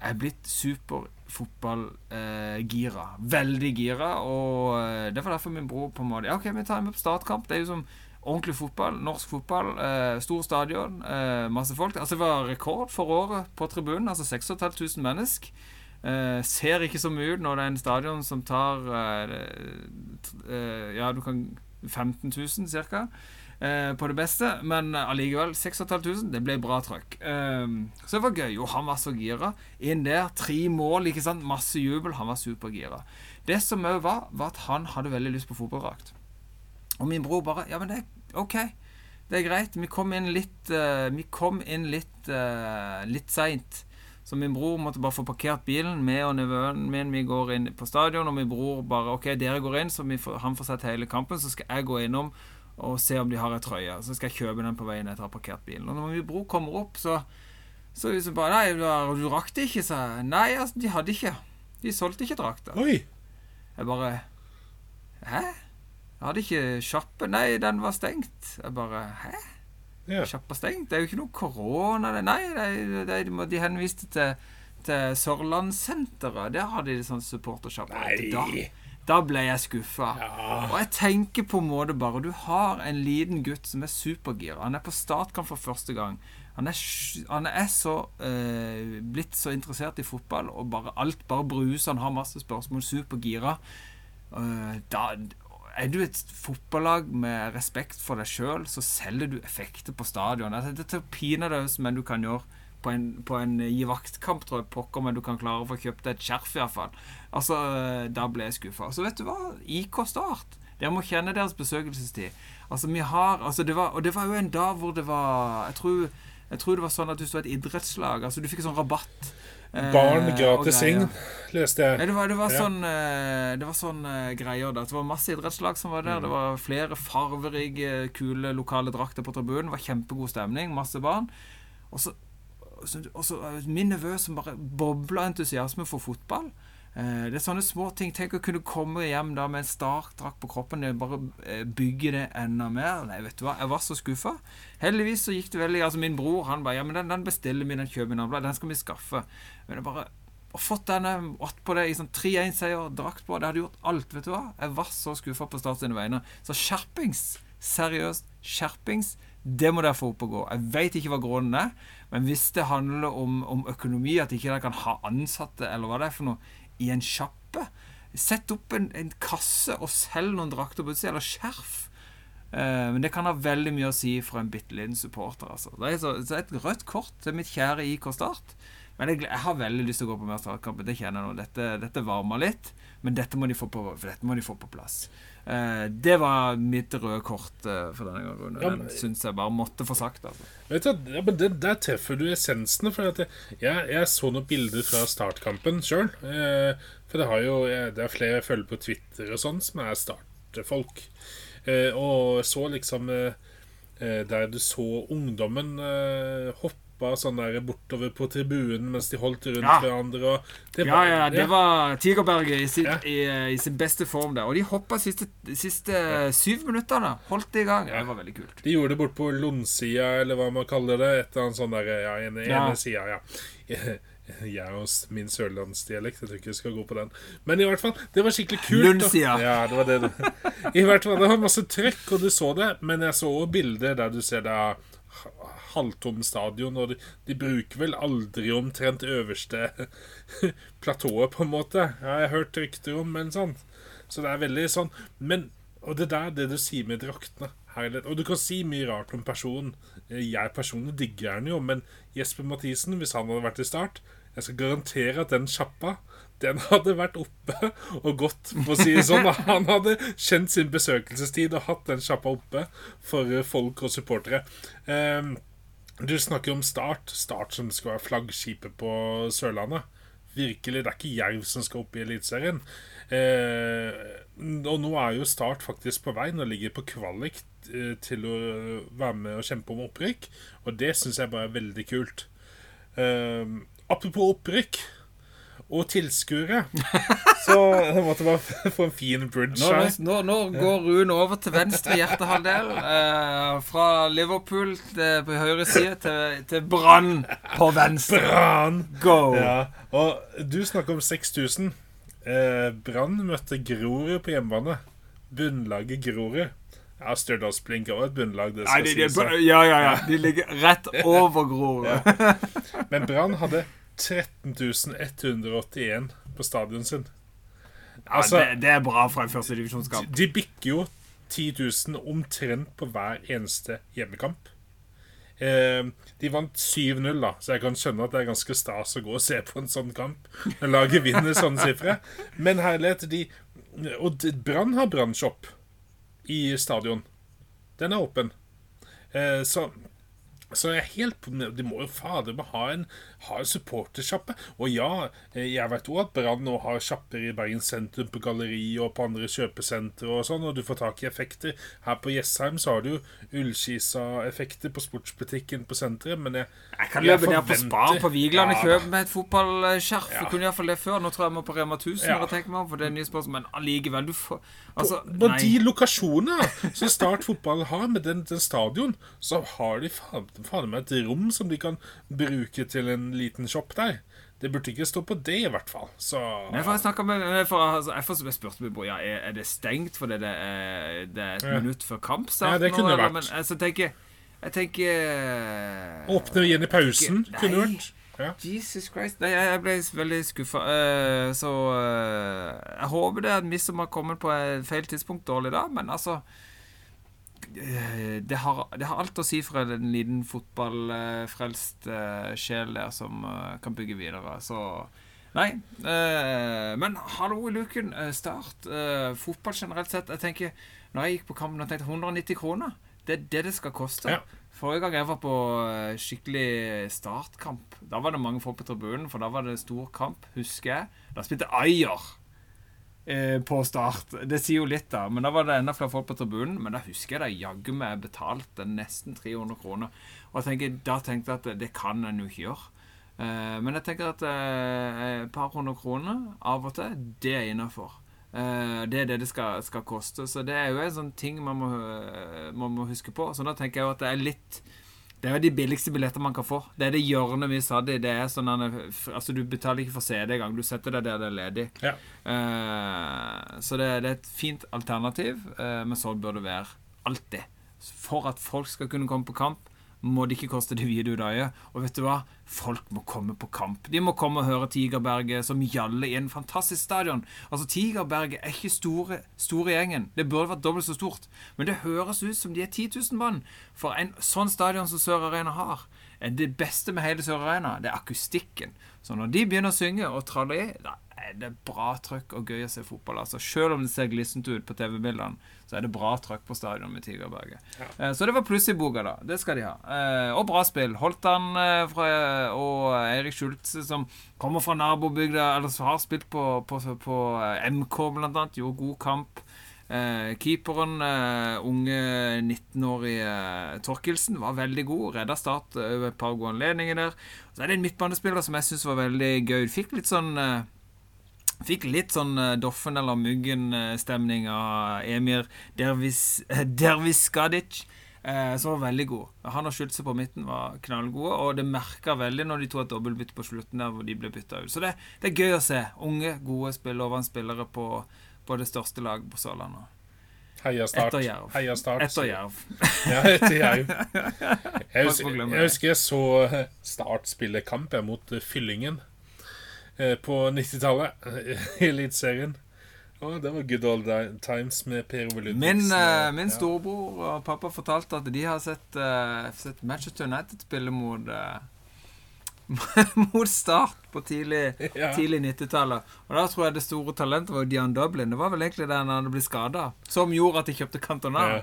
er blitt superfotballgira. Eh, Veldig gira. Og det var derfor min bror på en måte Ja, OK, vi tar med på startkamp. Det er jo som ordentlig fotball. Norsk fotball. Eh, stor stadion. Eh, masse folk. Altså, det var rekord for året på tribunen. Altså 6500 mennesker. Eh, ser ikke så mye ut når det er en stadion som tar t- eh, Ja, du kan 15 000 ca. Eh, på det beste, men allikevel 6500. Det ble bra trøkk. Eh, så det var gøy. Og han var så gira. Inn der, tre mål, ikke sant. Masse jubel. Han var supergira. Det som òg var, var at han hadde veldig lyst på fotballdrakt. Og min bror bare Ja, men det er OK. Det er greit. Vi kom inn litt eh, Vi kom inn litt uh, Litt seint. Så min bror måtte bare få parkert bilen. Med og nevøen min vi går inn på stadion, og min bror bare OK, dere går inn, så vi får, han får sett hele kampen. Så skal jeg gå innom og se om de har ei trøye. Så skal jeg kjøpe den på veien etter å ha parkert bilen. Og når min bror kommer opp, så så liksom bare Nei, du, rakk det ikke, sa jeg. Nei, altså, de hadde ikke. De solgte ikke drakta. Oi! Jeg bare Hæ? Jeg hadde ikke sjappe Nei, den var stengt. Jeg bare Hæ? Ja. Sjappa stengt? Det er jo ikke noe korona det. Nei, det, de, de henviste til, til Sørlandssenteret. Der har de sånn supportersjappe. Nei! da ble jeg skuffa. Ja. Og jeg tenker på en måte bare Du har en liten gutt som er supergira. Han er på startkamp for første gang. Han er, han er så eh, blitt så interessert i fotball, og bare alt bare bruser. Han har masse spørsmål, supergira. Uh, da er du et fotballag med respekt for deg sjøl, så selger du effekter på stadion. Det er pinadø men du kan gjøre på en, på en gi vaktkamp, tror jeg pokker, men du kan klare å få kjøpt deg et skjerf, iallfall. Altså, eh, da ble jeg skuffa. Så vet du hva? IK Start. Dere må kjenne deres besøkelsestid. Altså, vi har altså det var, Og det var jo en dag hvor det var Jeg tror, jeg tror det var sånn at du var et idrettslag Altså, du fikk sånn rabatt. eh, Barn gratis inn, leste jeg. det var, det var sånn, eh, det var sånn eh, greier da. Det var masse idrettslag som var der. Mm. Det var flere farverike, kule lokale drakter på tribunen. Det var kjempegod stemning. Masse barn. Og så, og så, min nevø som bare bobler entusiasme for fotball. Eh, det er sånne små ting. Tenk å kunne komme hjem da med en Stark-drakt på kroppen. Det bare eh, bygge det enda mer. Nei, vet du hva. Jeg var så skuffa. Heldigvis så gikk det veldig Altså, min bror han bare Ja, men den, den bestiller vi, den kjøper vi. Den skal vi skaffe. Men det bare og fått denne attpå det i sånn 3-1-seier, drakt på. Det hadde gjort alt, vet du hva. Jeg var så skuffa på Start sine vegne. Så skjerpings. Seriøst, skjerpings. Det må dere få opp og gå. Jeg veit ikke hva grunnen er, men hvis det handler om, om økonomi, at ikke dere kan ha ansatte, eller hva det er for noe, i en sjappe Sett opp en, en kasse og selg noen drakter på utsida, eller skjerf. Uh, men det kan ha veldig mye å si for en bitte liten supporter. Altså. Det er så, så et rødt kort til mitt kjære IK Start. Men jeg, jeg har veldig lyst til å gå på mer startkamp. Det kjenner jeg nå. Dette, dette varmer litt, men dette må de få på, dette må de få på plass. Eh, det var mitt røde kort eh, for denne gangen. Ja, Den men- syns jeg bare måtte få sagt. Altså. Vet du, ja, men det, Der treffer du essensen. For at jeg, jeg, jeg så noen bilder fra startkampen sjøl. Eh, for det, har jo, det er flere jeg følger på Twitter og sånn, som er startfolk. Eh, og så liksom Der du så ungdommen eh, hoppa sånn der bortover på tribunen mens de holdt rundt Ja. hverandre. Det Ja, ja, det var Tigerberget i sin, Ja. i, i sin beste form der. Og de hoppa siste, siste syv minuttene. Holdt det i gang. Ja. Det var veldig kult. De gjorde det bort på Londsida, eller hva man kaller det. Et eller annet sånn der, ja, ene, Ja. ene sida, ja. Jeg og min sørlandsdialekt. Jeg tror ikke vi skal gå på den. Men i hvert fall, det var skikkelig kult. Lundsida. Ja, det var det. I hvert fall, Det var masse trøkk, og du så det. Men jeg så også bilder der du ser det ha- halvtom stadion, og de, de bruker vel aldri omtrent øverste platået, på en måte. Ja, jeg har hørt rykter om, men sånn. Så det er veldig sånn Men Og det der, det du sier med draktene herlighet. Og du kan si mye rart om personen. Jeg personlig digger han jo, men Jesper Mathisen, hvis han hadde vært i start Jeg skal garantere at den sjappa den hadde vært oppe og gått, for å si det sånn. Han hadde kjent sin besøkelsestid og hatt den sjappa oppe for eh, folk og supportere. Ehm, du snakker om Start. Start som skal være flaggskipet på Sørlandet. virkelig Det er ikke Jerv som skal opp i Eliteserien. Eh, og nå er jo Start faktisk på vei. Nå ligger på kvalik eh, til å være med og kjempe om opprykk. Og det syns jeg bare er veldig kult. Eh, apropos opprykk og tilskuere, så jeg måtte bare få en fin bridge Nå, her. nå, nå går Rune over til venstre hjertehalvdel. Eh, fra Liverpool til, på høyre side til, til Brann på venstre. Brann! Go! Ja, og du snakker om 6000. Eh, Brann møtte Grorud på hjemmebane. Bunnlaget Grorud. Ja, Stjørdalsblink er også et bunnlag, det Nei, skal de, de, sies. ja, ja, ja. De ligger rett over Grorud. Men Brann hadde 13 181 på stadion sin. Altså, ja, det, det er bra fra en førstedivisjonskamp. de bikker jo 10 000 omtrent på hver eneste hjemmekamp. Eh, de vant 7-0, da, så jeg kan skjønne at det er ganske stas å gå og se på en sånn kamp. Når laget vinner sånne sifre. Men herlighet, de Og Brann har brannshop i stadion. Den er åpen. Eh, så så jeg er helt på De må jo fader meg ha en, ha en supportersjappe. Og ja, eh, jeg vet òg at Brann nå har sjapper i Bergen sentrum, på galleri og på andre kjøpesentre og sånn, og du får tak i effekter. Her på Jessheim så har du Ullskisa-effekter på sportsbutikken på senteret, men jeg Jeg kan løpe ned på Spar på Vigeland og Ja, kjøpe meg et fotballskjerf. Ja. Jeg kunne iallfall det før. Nå tror jeg jeg må på Rema 1000. Ja. jeg tenker meg om, for det er nye spørsmål Men allikevel, du får Altså, På nei. de lokasjonene som Start fotball har, med den, den stadion, så har de faen meg et rom som de kan bruke til en liten shop der. Det burde ikke stå på det, i hvert fall. Så Nei, for jeg med med- for, altså, Jeg får- jeg spurte meg ja, er, er det stengt fordi det er, det er et Ja. minutt før kampstart? Ja, det nå, kunne eller? vært. Men altså, tenker Jeg tenker Åpne igjen i pausen, Nei. kunne vært. Ja. Jesus Christ. Nei, jeg ble veldig skuffa. Uh, så uh, jeg håper det er vi som har kommet på et feil tidspunkt dårlig da, men altså eh, det har, det har alt å si for en liten fotballfrelst eh, sjel der som eh, kan bygge videre. Så Nei. eh, men hallo i luken. eh, start. eh, fotball generelt sett. Jeg tenker Når jeg gikk på kampen, jeg tenkte 190 kroner. Det er det det skal koste. Ja. Forrige gang jeg var på eh, skikkelig startkamp, da var det mange folk på tribunen, for da var det stor kamp, husker jeg. Da spilte Ayer eh, på start. Det sier jo litt, da. Men da var det enda flere folk på tribunen. Men da husker jeg da jaggu meg betalte nesten 300 kroner. Og tenker, da tenkte jeg at det, kan en jo ikke gjøre. Eh, men jeg tenker at eh, et par hundre kroner av og til, det er innafor. Eh, det er det det skal, skal koste. Så det er jo en sånn ting man må, eh, man må huske på. Så da tenker jeg jo at det er litt Det er jo de billigste billetter man kan få. Det er det hjørnet vi satt i. Det er sånn altså Du betaler ikke for CD engang. Du setter deg der det er ledig. Ja. Uh, så det, det er et fint alternativ, uh, men sånn bør det være alltid. For at folk skal kunne komme på kamp, må det ikke koste det vide udøye. Og vet du hva? Folk må komme på kamp. De må komme og høre Tigerberget som gjaller i en fantastisk stadion. Altså, Tigerberget er ikke store, store gjengen. Det burde vært dobbelt så stort. Men det høres ut som de er 10 000 mann. For en sånn stadion som Sør Arena har, det beste med hele Sør Arena, det er akustikken. Så når de begynner å synge og tralle i, er det bra trøkk og gøy å se fotball. Altså, selv om det ser glissent ut på TV-bildene, så er det bra trøkk på stadion med Tigerberget. Eh, Så det var pluss i boka, da. Det skal de ha. Eh, Og bra spill. Holtan eh, fra, og Eirik Schultze, som kommer fra nabobygda, eller som har spilt på, på, på eh, MK, blant annet, gjorde god kamp. Eh, keeperen, eh, unge 19-årige Torkelsen, var veldig god. Redda Start over et par gode anledninger der. Så er det en midtbanespiller som jeg syns var veldig gøy. Fikk litt sånn Fikk litt sånn eh, Doffen eller Muggen-stemning av Emir Dervis, Derviskadic. Eh, som var veldig god. Han og Schulze på midten var knallgode, og det merka veldig når de to et dobbeltbytte på slutten der hvor de ble bytta ut. Så det, det er gøy å se. Unge, gode spillere på, på det største laget på Sørlandet. Heia Start. Etter Jerv. Heia Start. Etter Jerv. Ja, etter Jerv. Jeg husker, jeg husker jeg så eh, Start spille kamp mot eh, Fyllingen eh, på 90-tallet eh, i Eliteserien. Oh, det var good old times med Per Ove Ludvigsen. Min, uh, min storebror og pappa fortalte at de har sett, uh, sett Manchester United spille mot uh, mot Start på tidlig, Ja. tidlig 90-tallet. Og da tror jeg det store talentet var Dian Dublin. Det var vel egentlig der han hadde blitt skada, som gjorde at de kjøpte Cantona. Ja.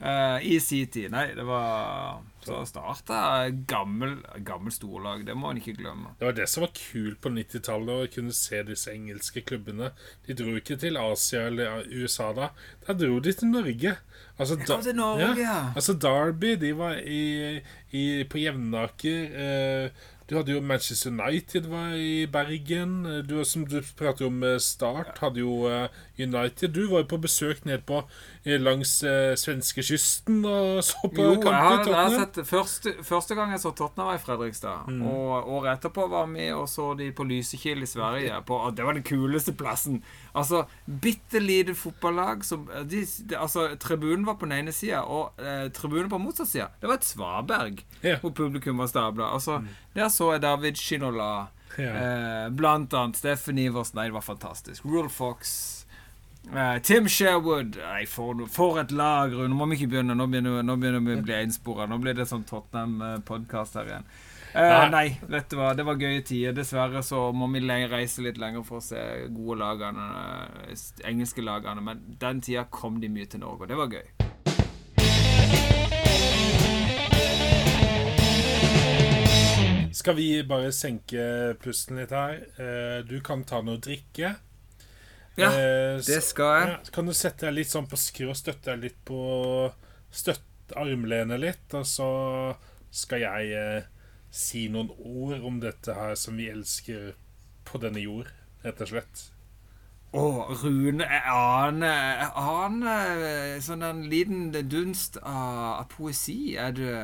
Eh, i sin tid. Nei, det var Så starta gammel, gammel storlag. Det må en ikke glemme. Det var det som var kult på 90-tallet, å kunne se disse engelske klubbene. De dro ikke til Asia eller USA da. Da dro de til Norge. Altså, da, til Norge, ja. Altså Derby, de var i, i, på Jevnaker. Eh, du hadde jo Manchester United var i Bergen. Du, som du prater om eh, Start, hadde jo uh, United. Du var jo på besøk ned på langs eh, svenskekysten og så på jo, kampen i Tottenham. Første, første, gang jeg så Tottenham, var i Fredrikstad. Mm. Og året etterpå var vi og så de på Lysekil i Sverige. På, og det var den kuleste plassen. Altså, bitte lite fotballag som de, de, Altså, tribunen var på den ene sida, og eh, tribunen på motsatt side. Det var et svaberg ja. hvor publikum var stabla. Altså, mm. er så jeg David Shinola, ja. eh, blant annet Steffen Iversen. Nei, det var fantastisk. Rule Fox. Eh, Tim Sherwood Nei, for, for, et lag, Nå må vi ikke begynne. Nå begynner, nå begynner vi å bli enspora. Nå blir det sånn Tottenham-podkast her igjen. Uh, nei, vet du hva, det var gøye tider. Dessverre så må vi reise litt lenger for å se gode lagene, engelske lagene. Men den tida kom de mye til Norge, og det var gøy. Skal vi bare senke pusten litt her? Eh, du kan ta noe drikke. Ja, eh, det skal jeg. Ja, kan du sette deg litt sånn på skru og støtte deg litt på Støtte armlenet litt, og så skal jeg eh, si noen ord om dette her som vi elsker på denne jord, rett og slett. Å, Rune, jeg aner Jeg aner sånn en liten dunst av, av poesi. Er det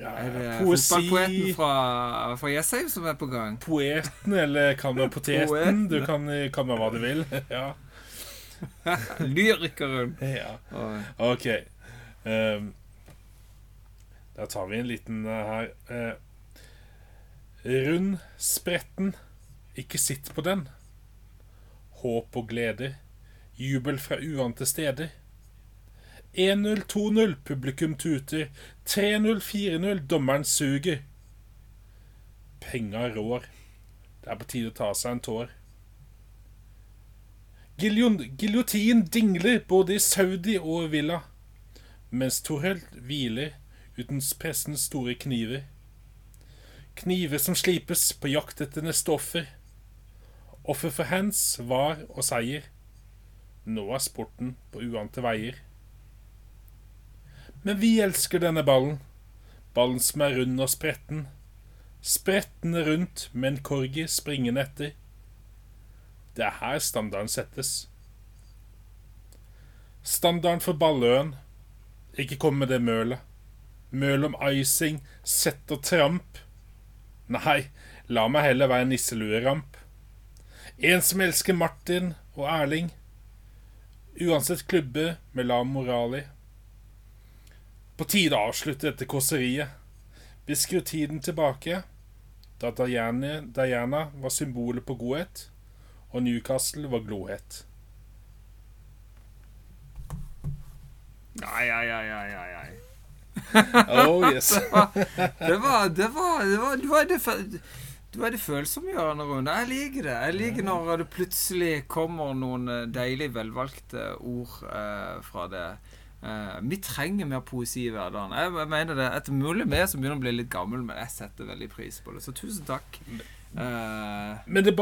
ja, er det fotballpoeten fra, fra Jessheim som er på gang? Poeten, eller kan være poteten. Du kan kalle hva du vil. ja. Lyrikeren. Ja. OK. Um, da tar vi en liten uh, her. Uh, rund, spretten, ikke sitt på den. Håp og gleder, jubel fra uante steder. 1-0, 2-0, publikum tuter. 3-0, 4-0, dommeren suger. Penga rår. Det er på tide å ta seg en tår. Giljotin dingler både i Saudi og Villa, mens Torhelt hviler uten pressens store kniver. Kniver som slipes på jakt etter neste offer. Offer for hands, var og seier. Nå er sporten på uante veier. Men vi elsker denne ballen. Ballen som er rund og spretten. Sprettende rundt med en corgi springende etter. Det er her standarden settes. Standarden for Balløen. Ikke kom med det mølet. Møl om icing, sett og tramp. Nei, la meg heller være nisselueramp. En som elsker Martin og Erling. Uansett klubbe med lav moral i. På tide å avslutte dette kåseriet. Vi skrur tiden tilbake, da Diana, Diana var symbolet på godhet, og Newcastle var glohet. Ai, ai, ai, ai, ai. oh, yes. det var Det var Det var, det var, det var du er det følsomgjørende, Rune. Jeg liker det. Jeg liker når det plutselig kommer noen eh, deilig velvalgte ord eh, fra det. Uh, vi trenger mer poesi i hverdagen. Jeg, jeg mener det Etter mulig vi som begynner å bli litt gammel, men jeg setter veldig pris på det. Så tusen takk. Uh, men det,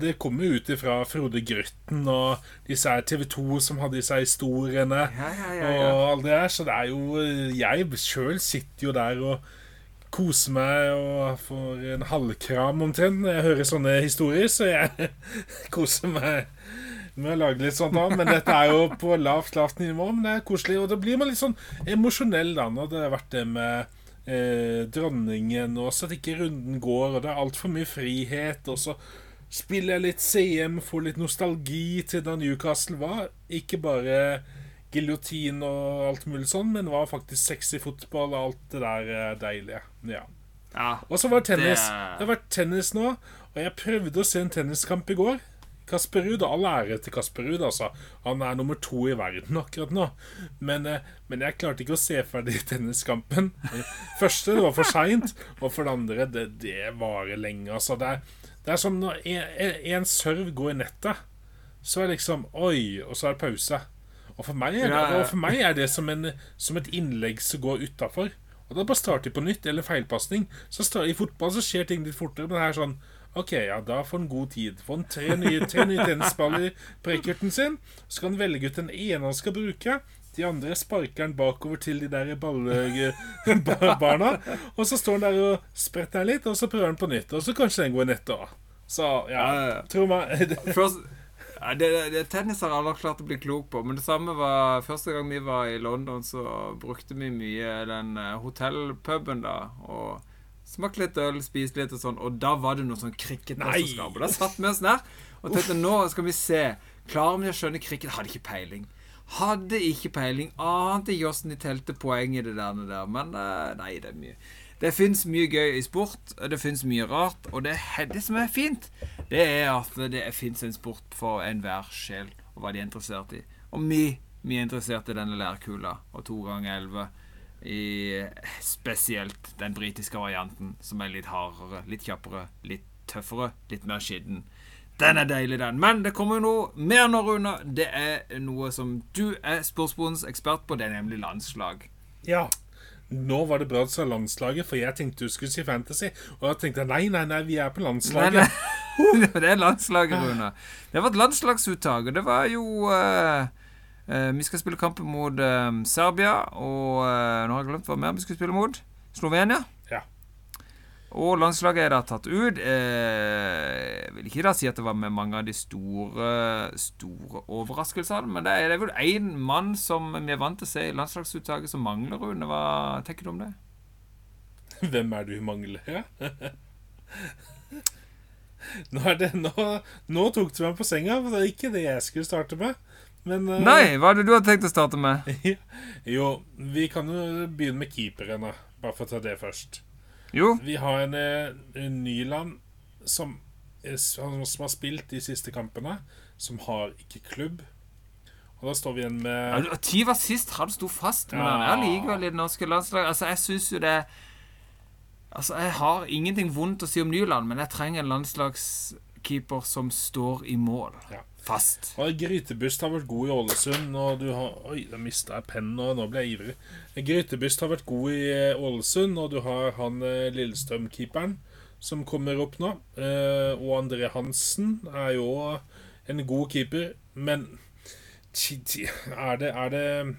det kommer jo ut fra Frode Grøtten og disse TV 2 som hadde disse historiene ja, ja, ja, og alt det der. Så det er jo Jeg sjøl sitter jo der og koser meg og får en halvkram omtrent når jeg hører sånne historier, så jeg koser meg med å lage litt sånt da, men dette er jo på lavt, lavt nivå. Men det er koselig. Og da blir man litt sånn emosjonell da, når det har vært det med eh, dronningen, og så at ikke runden går, og det er altfor mye frihet. Og så spiller jeg litt CM, får litt nostalgi til da Newcastle var. Ikke bare giljotin og alt mulig sånn, men var faktisk sexy fotball og alt det der eh, deilige. Ja. ja og så var tennis. Det... det har vært tennis nå, og jeg prøvde å se en tenniskamp i går. Kasper Ruud, all ære til Kasper Ruud, altså. Han er nummer to i verden akkurat nå. Men, eh, men jeg klarte ikke å se ferdig tenniskampen. Første, det var for seint. Og for det andre, det, det varer lenge, altså. Det er, det er som når en, en serv går i nettet, så er det liksom Oi, og så er det pause. Og for meg er det, for meg er det som, en, som et innlegg som går utafor. Og da bare starter de på nytt, eller feilpasning. I fotball så skjer ting litt fortere, men det er sånn Ok, ja, da får han god tid. Får han tre nye, tre nye tennisballer på racketen sin. Så kan han velge ut den ene han skal bruke. De andre sparker han bakover til de der ballbarna. Og så står han der og spretter litt, og så prøver han på nytt. Og så kanskje den går i nettet òg. Så ja, tror meg ja, det, det, tennis har alle klart å bli klok på. Men det samme var første gang vi var i London, så brukte vi mye den eh, hotellpuben da. Og smakte litt øl, spiste litt og sånn. Og da var det noe sånn cricketmesterskap. Og da satt vi oss der og tenkte nå skal vi se. Klarer vi å skjønne cricket? Hadde ikke peiling. Hadde ikke peiling. Ante ikke åssen de telte poeng i det der. der. Men eh, nei, det er mye. Det fins mye gøy i sport, det fins mye rart. Og det, det som er fint, det er at det fins en sport for enhver sjel, og hva de er interessert i. Og vi, vi er interessert i denne lærkula og to ganger elleve. I spesielt den britiske varianten, som er litt hardere, litt kjappere, litt tøffere, litt mer skitten. Den er deilig, den. Men det kommer jo noe mer nå, Rune. Det er noe som du er sportsbondens ekspert på. Det er nemlig landslag. Ja. Nå var det bra du sa landslaget, for jeg tenkte du skulle si Fantasy. Og da tenkte jeg nei, nei, nei, vi er på landslaget. nei. det er landslaget, Rune. Det var et landslagsuttak, og det var jo eh, eh, Vi skal spille kampen mot eh, Serbia, og eh, nå har jeg glemt hva mer vi skal spille mot. Slovenia. Ja. Og landslaget er da tatt ut. Eh, jeg vil ikke da si at det var med mange av de store Store overraskelsene, men det er, det er vel én mann som vi er vant til å se i landslagsuttaket som mangler, Rune. Hva tenker du om det? Hvem er det du mangler? Ja? Nå, er det, nå, nå tok du meg på senga, for det er ikke det jeg skulle starte med. Men uh, Nei, hva er det du har tenkt å starte med? Jo, vi kan jo begynne med keeperne, bare for å ta det først. Jo, Vi har en, eh, en Nyland som, er- som har spilt de siste kampene, som har ikke klubb. Og da står vi igjen med Ja, Ti var sist han sto fast, men Ja. han er likevel i det norske landslaget. Altså, jeg syns jo det Altså, jeg har ingenting vondt å si om Nyland, men jeg trenger en landslagskeeper som står i mål. Ja. Fast. Og Grytebust har vært god i Ålesund, og du har Oi, da mista jeg pennen, og nå ble jeg ivrig. Grytebust har vært god i eh, Ålesund, og du har han eh, Lillestrøm-keeperen som kommer opp nå. Eh, og André Hansen er jo en god keeper, men er det, er det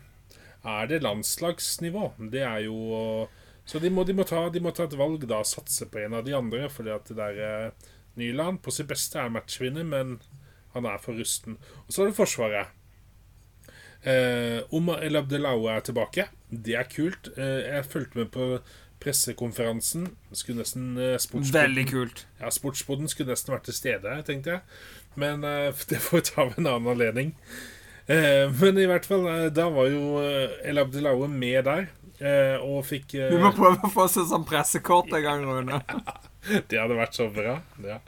Er det landslagsnivå? Det er jo Så de må, de må, ta, de må ta et valg, da. Satse på en av de andre, fordi at det der Nyland på sitt beste er matchvinner, men han er for rusten. Og så er det Forsvaret. Eh, Omar El Abdelaue er tilbake. Det er kult. Eh, jeg fulgte med på pressekonferansen. Skulle nesten eh, Veldig kult. Ja, Sportsboden skulle nesten vært til stede, tenkte jeg. Men eh, det får vi ta ved en annen anledning. Eh, men i hvert fall, eh, da var jo eh, El Abdelaue med der. eh, og fikk Vi må prøve å få oss et sånt pressekort en gang, Rune. Det hadde vært så bra. Ja.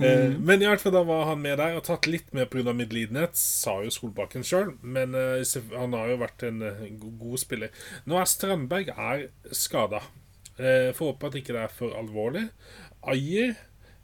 Eh, men i hvert fall da var han med der, og tatt litt med pga. medlidenhet, sa jo Solbakken sjøl. Men eh, han har jo vært en eh, go- god spiller. Nå er Strandberg er skada. Eh, får håpe at ikke det er for alvorlig. Ayer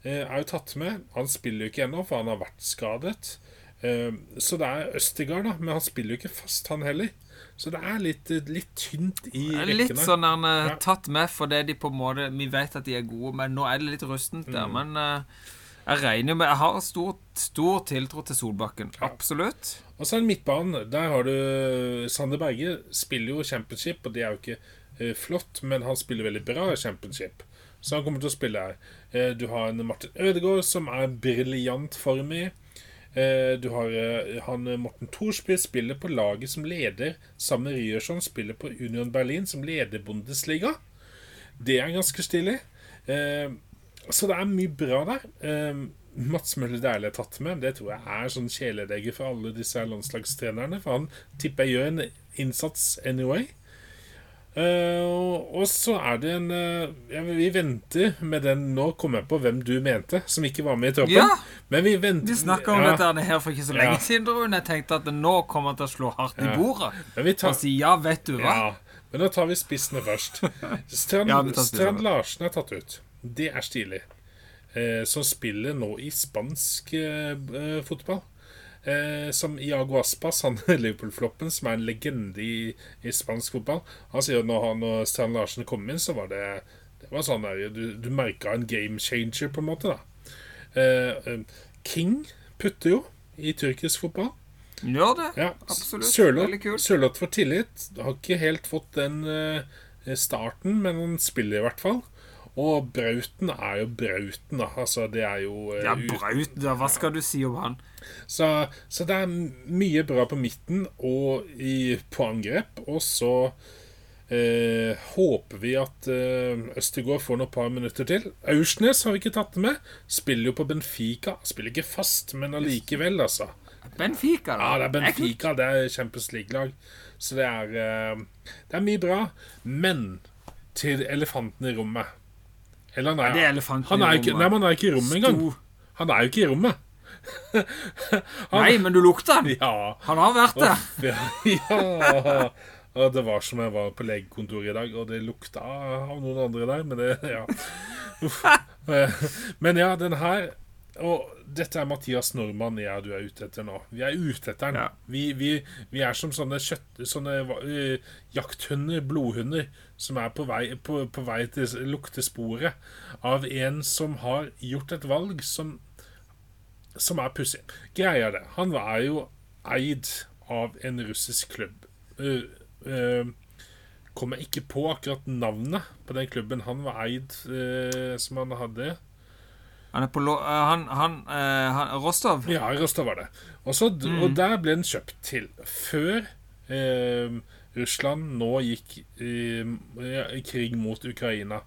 eh, er jo tatt med. Han spiller jo ikke ennå, for han har vært skadet. Eh, så det er Østegard, da. Men han spiller jo ikke fast, han heller. Så det er litt, litt tynt i rekkene. Litt sånn han er tatt med fordi de på en måte Vi vet at de er gode, men nå er det litt rustent der. Mm. Men uh, jeg regner jo med Jeg har stor, stor tiltro til Solbakken. Absolutt. Og så er det midtbanen. Der har du Sander Berge spiller jo championship, og det er jo ikke uh, flott, men han spiller veldig bra i championship. Så han kommer til å spille her. Eh, du har en Martin Ødegaard som er briljant form i. Eh, du har eh, han eh, Morten Thorsby spiller på laget som leder sammen med Ryerson, spiller på Union Berlin, som leder Bundesliga. Det er ganske stilig. Så det er mye bra der. Mats Møller Dæhlie er tatt med. Det tror jeg er sånn kjæledegge for alle disse landslagstrenerne. For han tipper jeg gjør en innsats anyway. Eh, og, så er det en eh, ja, Vi venter med den Nå kom jeg på hvem du mente, som ikke var med i troppen. Ja, Men vi venter vi snakka om ja, dette her for ikke så lenge Ja. siden, Rune. Jeg tenkte at nå kommer han til å slå hardt i bordet. Men vi tar, Og si ja, vet du hva? Men da tar vi spissene først. Strand. Strand Larsen er tatt ut. Det er stilig. Eh, som spiller nå i spansk eh, eh, fotball. Eh, som Iago Aspas, han Liverpool-floppen, som er en legende i, i spansk fotball. Han sier at når, han, når Stian Larsen kom inn, så var det, det var sånn der, Du, du merka en game changer, på en måte. da eh, eh, King putter jo i tyrkisk fotball. Gjør det. Ja, Absolutt. Sørloth Veldig kult. Sørloth får tillit. Har ikke helt fått den eh, starten, men han spiller i hvert fall. Og Brauten er jo Brauten, da. Altså, det er jo uh, Ja, Brauten, Braut, da, hva skal du si om han? så, så det er mye bra på midten og i, på angrep. Og så eh, håper vi at eh, Østegård får noen par minutter til. Aursnes har vi ikke tatt med. Spiller jo på Benfica. Spiller ikke fast, men allikevel, altså. Benfica, da. Ja, det er. Benfica. Det er Champions League-lag. Så det er eh, Det er mye bra. Men til elefanten i rommet Eller han er, Ja, han er ikke. Nei, han er ikke i rommet engang. Han er jo ikke i rommet. Nei, men du lukter den. Ja. Han har vært det. Ja, ja. Og det var som jeg var på legekontoret i dag, og det lukta av noen andre der, men det Ja. Uff. Men ja, den her Og dette er Mathias Normann jeg og du er ute etter nå. Vi er ute etter den. Ja. Vi, vi, vi er som sånne, kjøtt, sånne uh, jakthunder, blodhunder, som er på vei, på, på vei til luktesporet av en som har gjort et valg som som er pussig. Greia det. Han er jo eid av en russisk klubb. Uh, uh, kommer ikke på akkurat navnet på den klubben han var eid som han hadde. Han er på lå... eh, Han, han, eh, han Rostov? Ja, Rostov var det. Og, mm. og der ble den kjøpt til før eh, Russland nå gikk eh, krig mot Ukraina.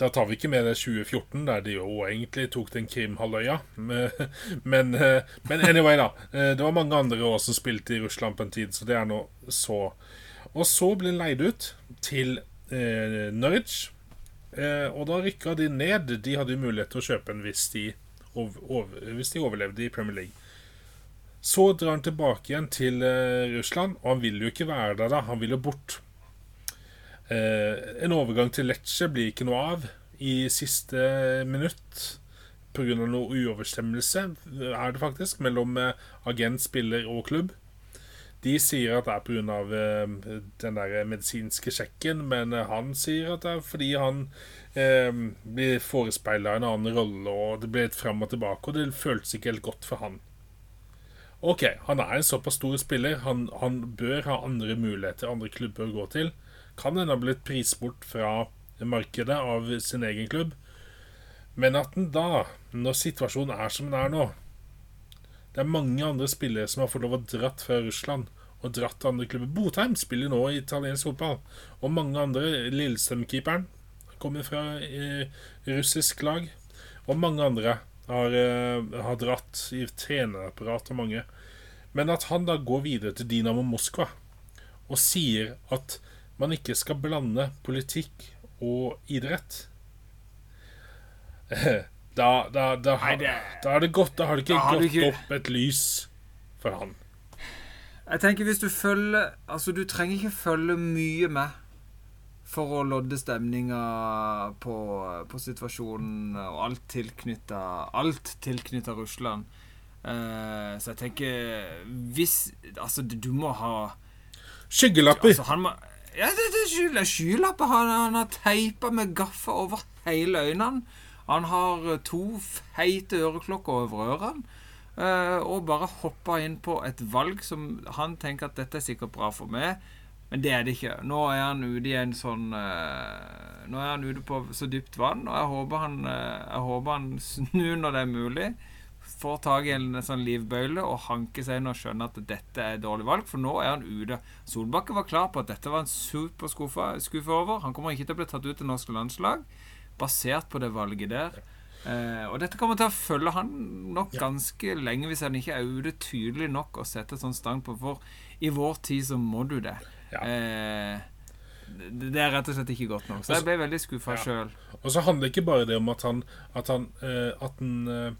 Da tar vi ikke med det 2014, der de jo egentlig tok den Krim-halvøya. Men, eh, men anyway, da. Det var mange andre også som spilte i Russland på en tid, så det er nå så. Og så ble den leid ut til eh, Norwich. Eh, og da rykka de ned. De hadde jo mulighet til å kjøpe en hvis de, hvis de overlevde i Premier League. Så drar han tilbake igjen til eh, Russland, og han vil jo ikke være der da. Han vil jo bort. Eh, en overgang til Lecce blir ikke noe av i siste minutt. Pga. noe uoverstemmelse, er det faktisk, mellom agent, spiller og klubb. De sier at det er pga. Eh, den der medisinske sjekken, men eh, han sier at det er fordi han eh, blir forespeila en annen rolle, og det ble et fram og tilbake, og det føltes ikke helt godt for han. Ok, han er en såpass stor spiller. Han, han bør ha andre muligheter, andre klubber å gå til. Kan hende ha blitt prisbort fra markedet av sin egen klubb. Men at den da, når situasjonen er som den er nå Det er mange andre spillere som har fått lov å dratt fra Russland og dratt til andre klubber. Botheim spiller nå i italiensk fotball. Og mange andre. Lillestrøm-keeperen kommer fra eh, russisk lag. Og mange andre har, eh, har dratt i trenerapparat og mange. Men at han da går videre til Dinamo Moskva og sier at man ikke skal blande politikk og idrett Da, da, da, Nei, det- da, har det gått, da har det ikke gått ikke- opp et lys for han. Jeg tenker hvis du følger Altså, du trenger ikke følge mye med for å lodde stemninga på, på situasjonen og alt tilknytta Alt tilknytta Russland. Uh, så jeg tenker Hvis Altså, du må ha Skyggelapper! Altså, han må Ja, det, det er skylapper. Han, han har teipa med gaffa over hele øynene. Han har eh, to feite øreklokker over ørene. eh, og bare hoppa inn på et valg som han tenker at dette er sikkert bra for meg. Men det er det ikke. Nå er han ute i en sånn eh, Nå er han ute på så dypt vann, og jeg håper han, jeg håper han snur når det er mulig. Får tak i en sånn livbøyle og hanker seg inn og skjønner at dette er et dårlig valg, for nå er han ute. Solbakken var klar på at dette var en super skuffe, skuffe over. Han kommer ikke til å bli tatt ut til norsk landslag basert på det valget der. Eh, og dette kommer til å følge han nok ganske lenge hvis han ikke er ute tydelig nok å sette sånn stang på, for i vår tid så må du det. Eh, det er rett og slett ikke godt nok. Så jeg ble veldig skuffa Ja. sjøl. Og så handler det ikke bare det om at han At han, eh, at han eh,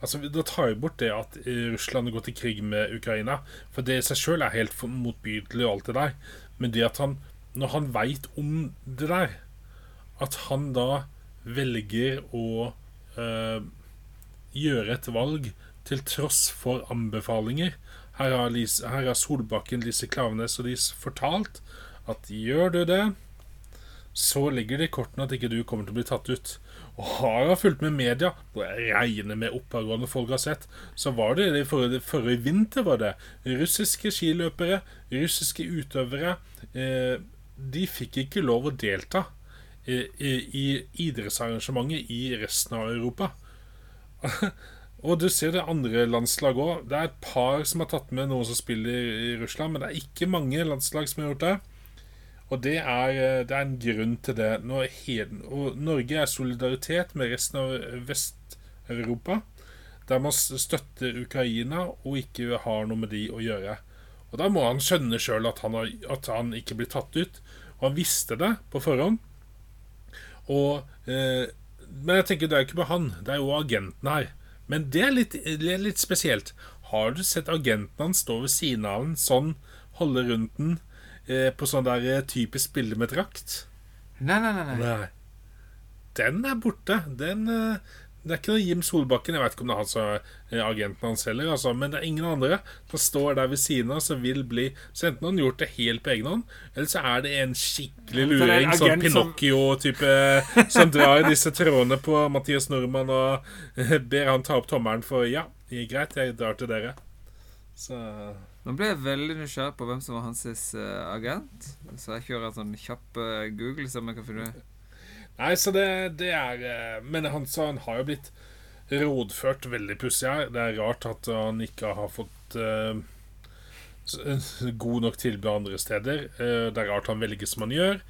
Altså, Da tar vi bort det at Russland Russland går til krig med Ukraina. For det i seg sjøl er helt motbydelig og alt det der. Men det at han, når han veit om det der, at han da velger å eh, gjøre et valg til tross for anbefalinger. Her har, Lise, her har Solbakken, Lise Klaveness og de fortalt at gjør du det, så ligger det i kortene at ikke du kommer til å bli tatt ut. Og har jeg fulgt med media, og jeg regner med oppadgående folk har sett, så var det i forrige, forrige vinter var det russiske skiløpere, russiske utøvere eh, De fikk ikke lov å delta i, idrettsarrangementet i resten av Europa. Og du ser det andre landslag òg. Det er et par som har tatt med noen som spiller i Russland, men det er ikke mange landslag som har gjort det. Og det er, eh, det er en grunn til det. Heden, og Norge er solidaritet med resten av Vest-Europa, der man støtter Ukraina og ikke har noe med de å gjøre. Og Da må han skjønne sjøl at, at han ikke blir tatt ut. Og han visste det på forhånd. Og, eh, men jeg tenker det er jo ikke bare han, det er jo agenten her. Men det er litt, det er litt spesielt. Har du sett agenten hans stå ved siden av den sånn, holde rundt den eh, på sånn der eh, typisk bilde med drakt? Nei, nei, nei. nei. Nei. Den er borte. Den eh, Det er ikke noe Jim Solbakken. Jeg vet ikke om det er han som er eh, agenten hans heller, altså, men det er ingen andre som står der ved siden av som vil bli Så enten har han gjort det helt på egen hånd, eller så er det en skikkelig det er luring, sånn som- Pinocchio-type, som drar i disse trådene på Mathias Nordmann og eh, ber han ta opp tommelen for Ja, greit, jeg drar til dere. Så Nå ble jeg veldig nysgjerrig på hvem som var hans eh, agent. Så jeg kjører en sånn kjapp eh, Google, så jeg kan finne Nei, så det, det er eh, Men han, sa han har jo blitt rådført veldig pussig her. Det er rart at han ikke har fått uh, god nok tilbud andre steder. Uh, det er rart han velger som han gjør,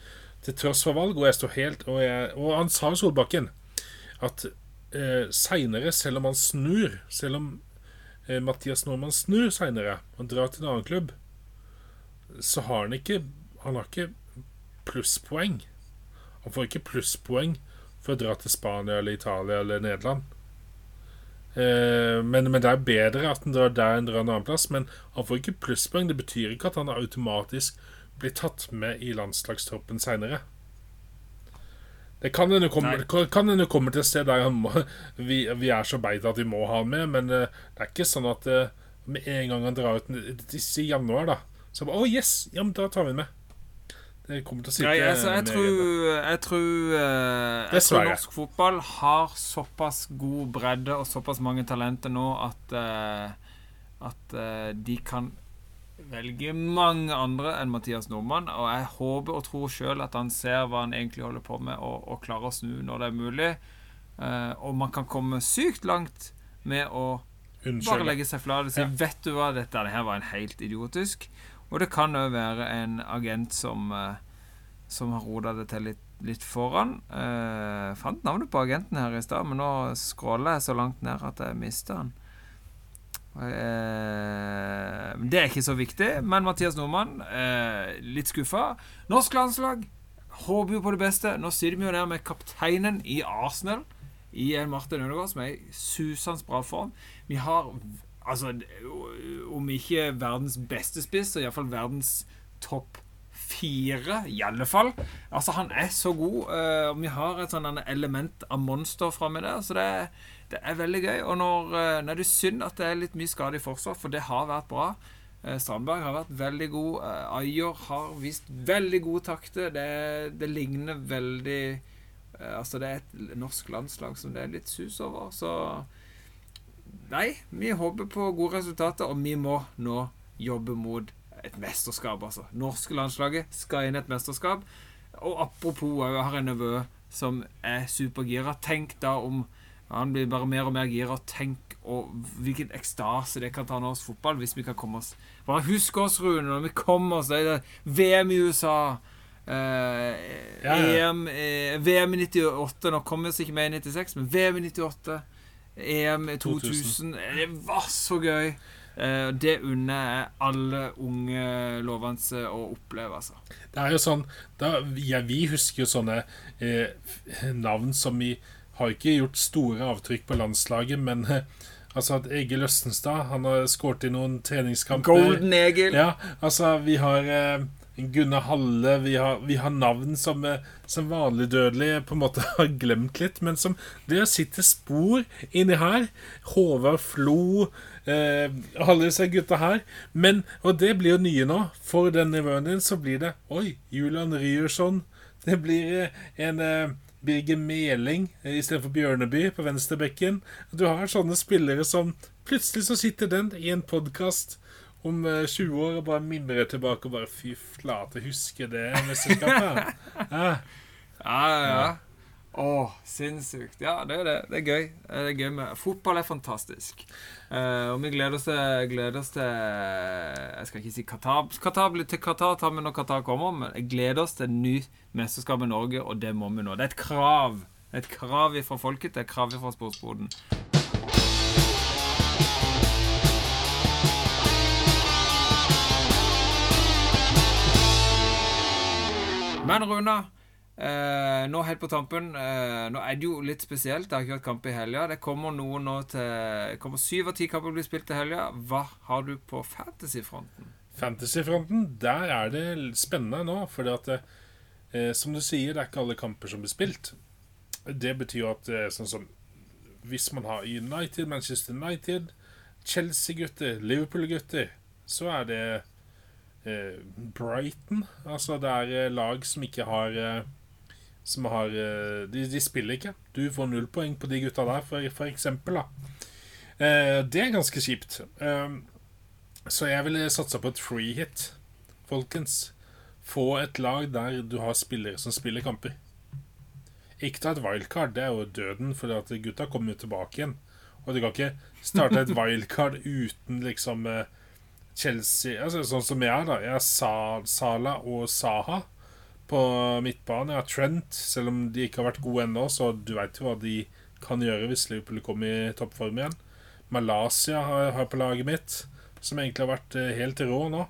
til tross for valg. Og jeg står helt Og, jeg, og han sa jo Solbakken at uh, seinere, selv om han snur Selv om uh, Mathias Nordmann snur seinere og drar til en annen klubb, så har han ikke Han har ikke plusspoeng. Han får ikke plusspoeng for å dra til Spania eller Italia eller Nederland. Eh, men, men det er bedre at han drar der enn drar en annen plass. Men han får ikke plusspoeng. Det betyr ikke at han automatisk blir tatt med i landslagstroppen seinere. Det kan hende komme, Nei. kan- kan hende komme til et sted der han må, vi, vi er så beita at vi må ha han med, men eh, det er ikke sånn at eh, med en gang han drar ut i januar, da Så bare Å, yes! Ja, men da tar vi den med. Det kommer til å sitte Nei, altså, jeg tror, jeg tror, eh, jeg tror norsk fotball har såpass god bredde og såpass mange talenter nå at, eh, at eh, de kan velge mange andre enn Mathias Nordmann. Og jeg håper og tror sjøl at han ser hva han egentlig holder på med, og, og klarer å snu når det er mulig. Eh, og man kan komme sykt langt med å bare legge seg flat og si Ja. Vet du hva, dette her var en helt idiotisk. Og det kan òg være en agent som eh, Som har rota det til litt, litt foran. Eh, fant navnet på agenten her i stad, men nå scroller jeg så langt ned at jeg mister han. Eh, det er ikke så viktig. Men Mathias Nordmann, eh, litt skuffa. Norsk landslag håper jo på det beste. Nå sitter vi jo der med kapteinen i Arsenal, i en Martin Ødegaard, som er i susende bra form. Vi har altså Om ikke verdens beste spiss, så iallfall verdens topp fire, i alle fall. Altså, han er så god. Uh, vi har et sånn element av monster framme der, så det det er veldig gøy. Og når, uh, når det er synd at det er litt mye skade i forsvar, for det har vært bra. Eh, Strandberg har vært veldig god. Eh, Ayer har vist veldig gode takter. Det, det ligner veldig eh, Altså, det er et norsk landslag som det er litt sus over. Så Nei, vi håper på gode resultater, og vi må nå jobbe mot et mesterskap, altså. Norske landslaget skal inn i et mesterskap. Og apropos, jeg har en nevø som er supergira. Tenk da om han blir bare mer og mer gira. Tenk og hvilken ekstase det kan ta norsk fotball hvis vi kan komme oss Bare husk oss, Rune, når vi kommer oss. Det VM i USA. Eh, Ja, ja. EM, eh, VM i 98. Nå kommer vi oss ikke med i 96, men VM i 98. EM i 2000. Det var så gøy. Eh, det unner jeg alle unge lovende å oppleve, altså. Det er jo sånn da, ja, Vi husker jo sånne eh, navn som vi har ikke gjort store avtrykk på landslaget, men eh, altså at Egil Østenstad Han har skåret i noen treningskamper. Golden Egil. Ja, altså, vi har eh, Gunnar Halle. Vi har, vi har navn som, eh, som vanlig dødelige på en måte har glemt litt, men som det sitter spor inni her. Håvard Flo, eh, alle disse gutta her. Men, og det blir jo nye nå. For den nivåen din så blir det Oi, Julian Ryerson. Det blir eh, en eh, Birger Meling eh, istedenfor Bjørneby på venstrebekken. Du har sånne spillere som Plutselig så sitter den i en podkast om eh, 20 år og bare mimrer tilbake og bare Fy flate, husker det mesterskapet? Ja. Ja, ja. Å, sinnssykt. Ja, det er det. Det er gøy. Det er gøy med Fotball er fantastisk. Uh, og vi gleder oss til, gleder oss til Jeg skal ikke si Qatar. Qatar blir til Qatar tar vi når Qatar kommer, men jeg gleder oss til ny mesterskap i Norge, og det må vi nå. Det er et krav. Det er et krav fra folket. Det er et krav fra sportsboden. Men Runa, eh, nå helt på tampen eh, Nå er det jo litt spesielt. Det har ikke vært kamp i helga. Det kommer noen nå til kommer Syv av ti kamper blir spilt til helga. Hva har du på fantasyfronten? Fantasyfronten, der er det spennende nå. For eh, som du sier, det er ikke alle kamper som blir spilt. Det betyr jo at eh, sånn som hvis man har United, Manchester United, Chelsea-gutter, Liverpool-gutter, så er det Brighton. Altså det er eh, lag som ikke har eh, Som har eh, de, de spiller ikke. Du får null poeng på de gutta der, for, for eksempel. Da. Eh, det er ganske kjipt. Eh, så jeg ville satsa på et free hit, folkens. Få et lag der du har spillere som spiller kamper. Ikke ta et wildcard, det er jo døden, for gutta kommer jo tilbake igjen. Og du kan ikke starte et wildcard uten liksom eh, Chelsea altså Sånn som jeg da. Jeg har Sa Sala og Saha på midtbanen. Jeg har Trent, selv om de ikke har vært gode ennå, så du veit jo hva de kan gjøre hvis Liverpool kommer i toppform igjen. Malaysia har jeg på laget mitt, som egentlig har vært eh, helt rå nå.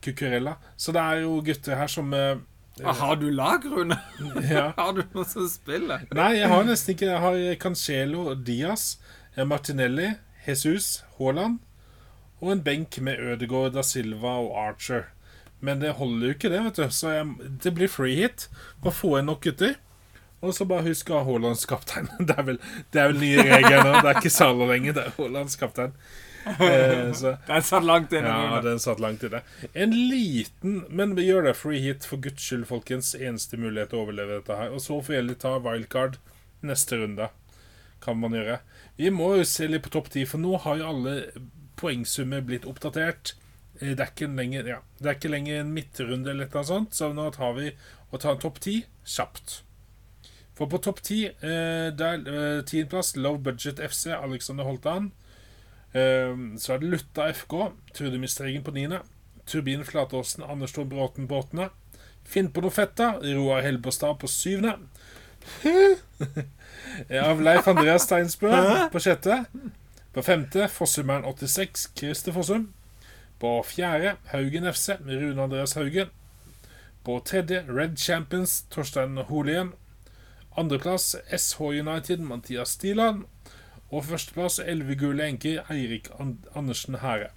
Cucurella. Så det er jo gutter her som eh, Ah, har du lag, Rune? ja. har du noe som spiller? Nei, jeg har nesten ikke Jeg har Cancelo, Diaz, Martinelli, Jesus, Haaland og en benk med Ødegaard, da Silva og Archer. Men det holder jo ikke, det. vet du Så jeg, det blir free hit. Bare få inn nok gutter. Og så bare husk å ha Haalands kaptein. Det er vel, det er vel nye regler nå. Det er ikke Sala lenger, det er Haalands kaptein. Eh, så, Den satt langt inne. ja, den satt langt inne. En liten Men vi gjør det free hit for guds skyld, folkens. Eneste mulighet til å overleve dette her. Og så får vi heller ta wildcard neste runde. Kan man gjøre. Vi må jo se litt på topp ti, for nå har jo alle poengsummer blitt oppdatert. Eh, Det er ikke lenger, ja, det er ikke lenger en midtrunde eller noe sånt, så nå tar vi og tar en topp ti kjapt. For på topp ti, eh, der eh, tiendeplass, Low Budget FC, Alexander Holtan. Eh, så er det Lutta FK, Trude Mistregen på niende. Turbin Flatåsen, Anders Thor Bråten på åttende. Finn på noe fett, da. Roar Helbostad på syvende. Av Leif Andreas Steinsbø på sjette. På femte Fossumern86, Christer Fossum. På fjerde Haugen FC, Rune Andreas Haugen. På tredje Red Champions, Torstein Holien. Andreplass SH United, Mathias Stiland. Og førsteplass Elleve gule enker, Eirik Andersen Hære.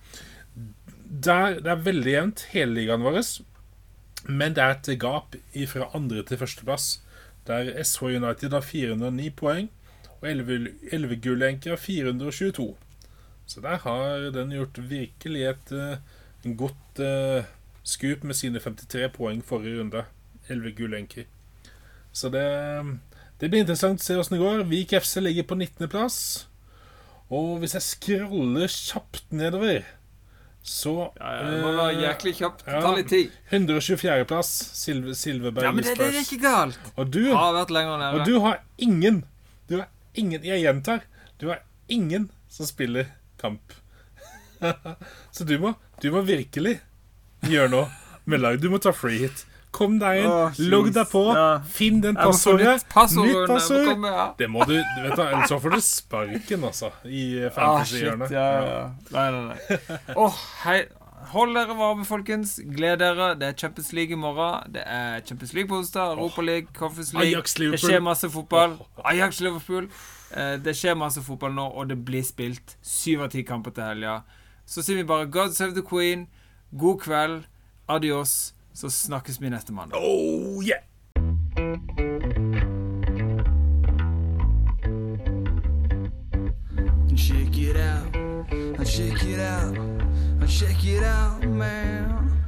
Det er veldig jevnt, hele ligaen vår. Men det er et gap fra andre til førsteplass. Der SH United har 409 poeng, og 11 gule enker 422. Så der har den gjort virkelig et uh, godt uh, skup med sine 53 poeng forrige runde. 11 gullenker. Så det, det blir interessant å se åssen det går. Vik FC ligger på 19.-plass. Og hvis jeg scroller kjapt nedover, så Ja, ja, det må være eh, jæklig kjapt. ja. Ta litt tid. 124.-plass, Silver, Silverberg Ja, men det, det er ikke galt. Og du, Har vært lenger og du har ingen ingen Jeg gjentar. Du har ingen som spiller kamp. Så du må, du må virkelig gjøre noe med lag. Du må ta free hit. Kom deg inn, oh, logg deg på, Ja. finn den passordet. nytt passord. Ja. Det må du, du vet da, Ellers så får du sparken, altså, i fantasy-hjørnet. fantasyhjørnet. Ja, ja, ja. Nei, nei, nei. Åh, hei. Hold dere varme, folkens. Gled dere. Det er Champions League i morgen. Det er Champions League på onsdag. Europa League, Conference League. Ajax, Det skjer masse fotball. Ajax Liverpool. Eh, Det skjer masse fotball nå, og det blir spilt syv av ti kamper til helga. Så sier vi bare God save the queen. God kveld. Adios. Så snakkes vi neste mandag. Oh yeah! Check it out, check it out, check it out, man.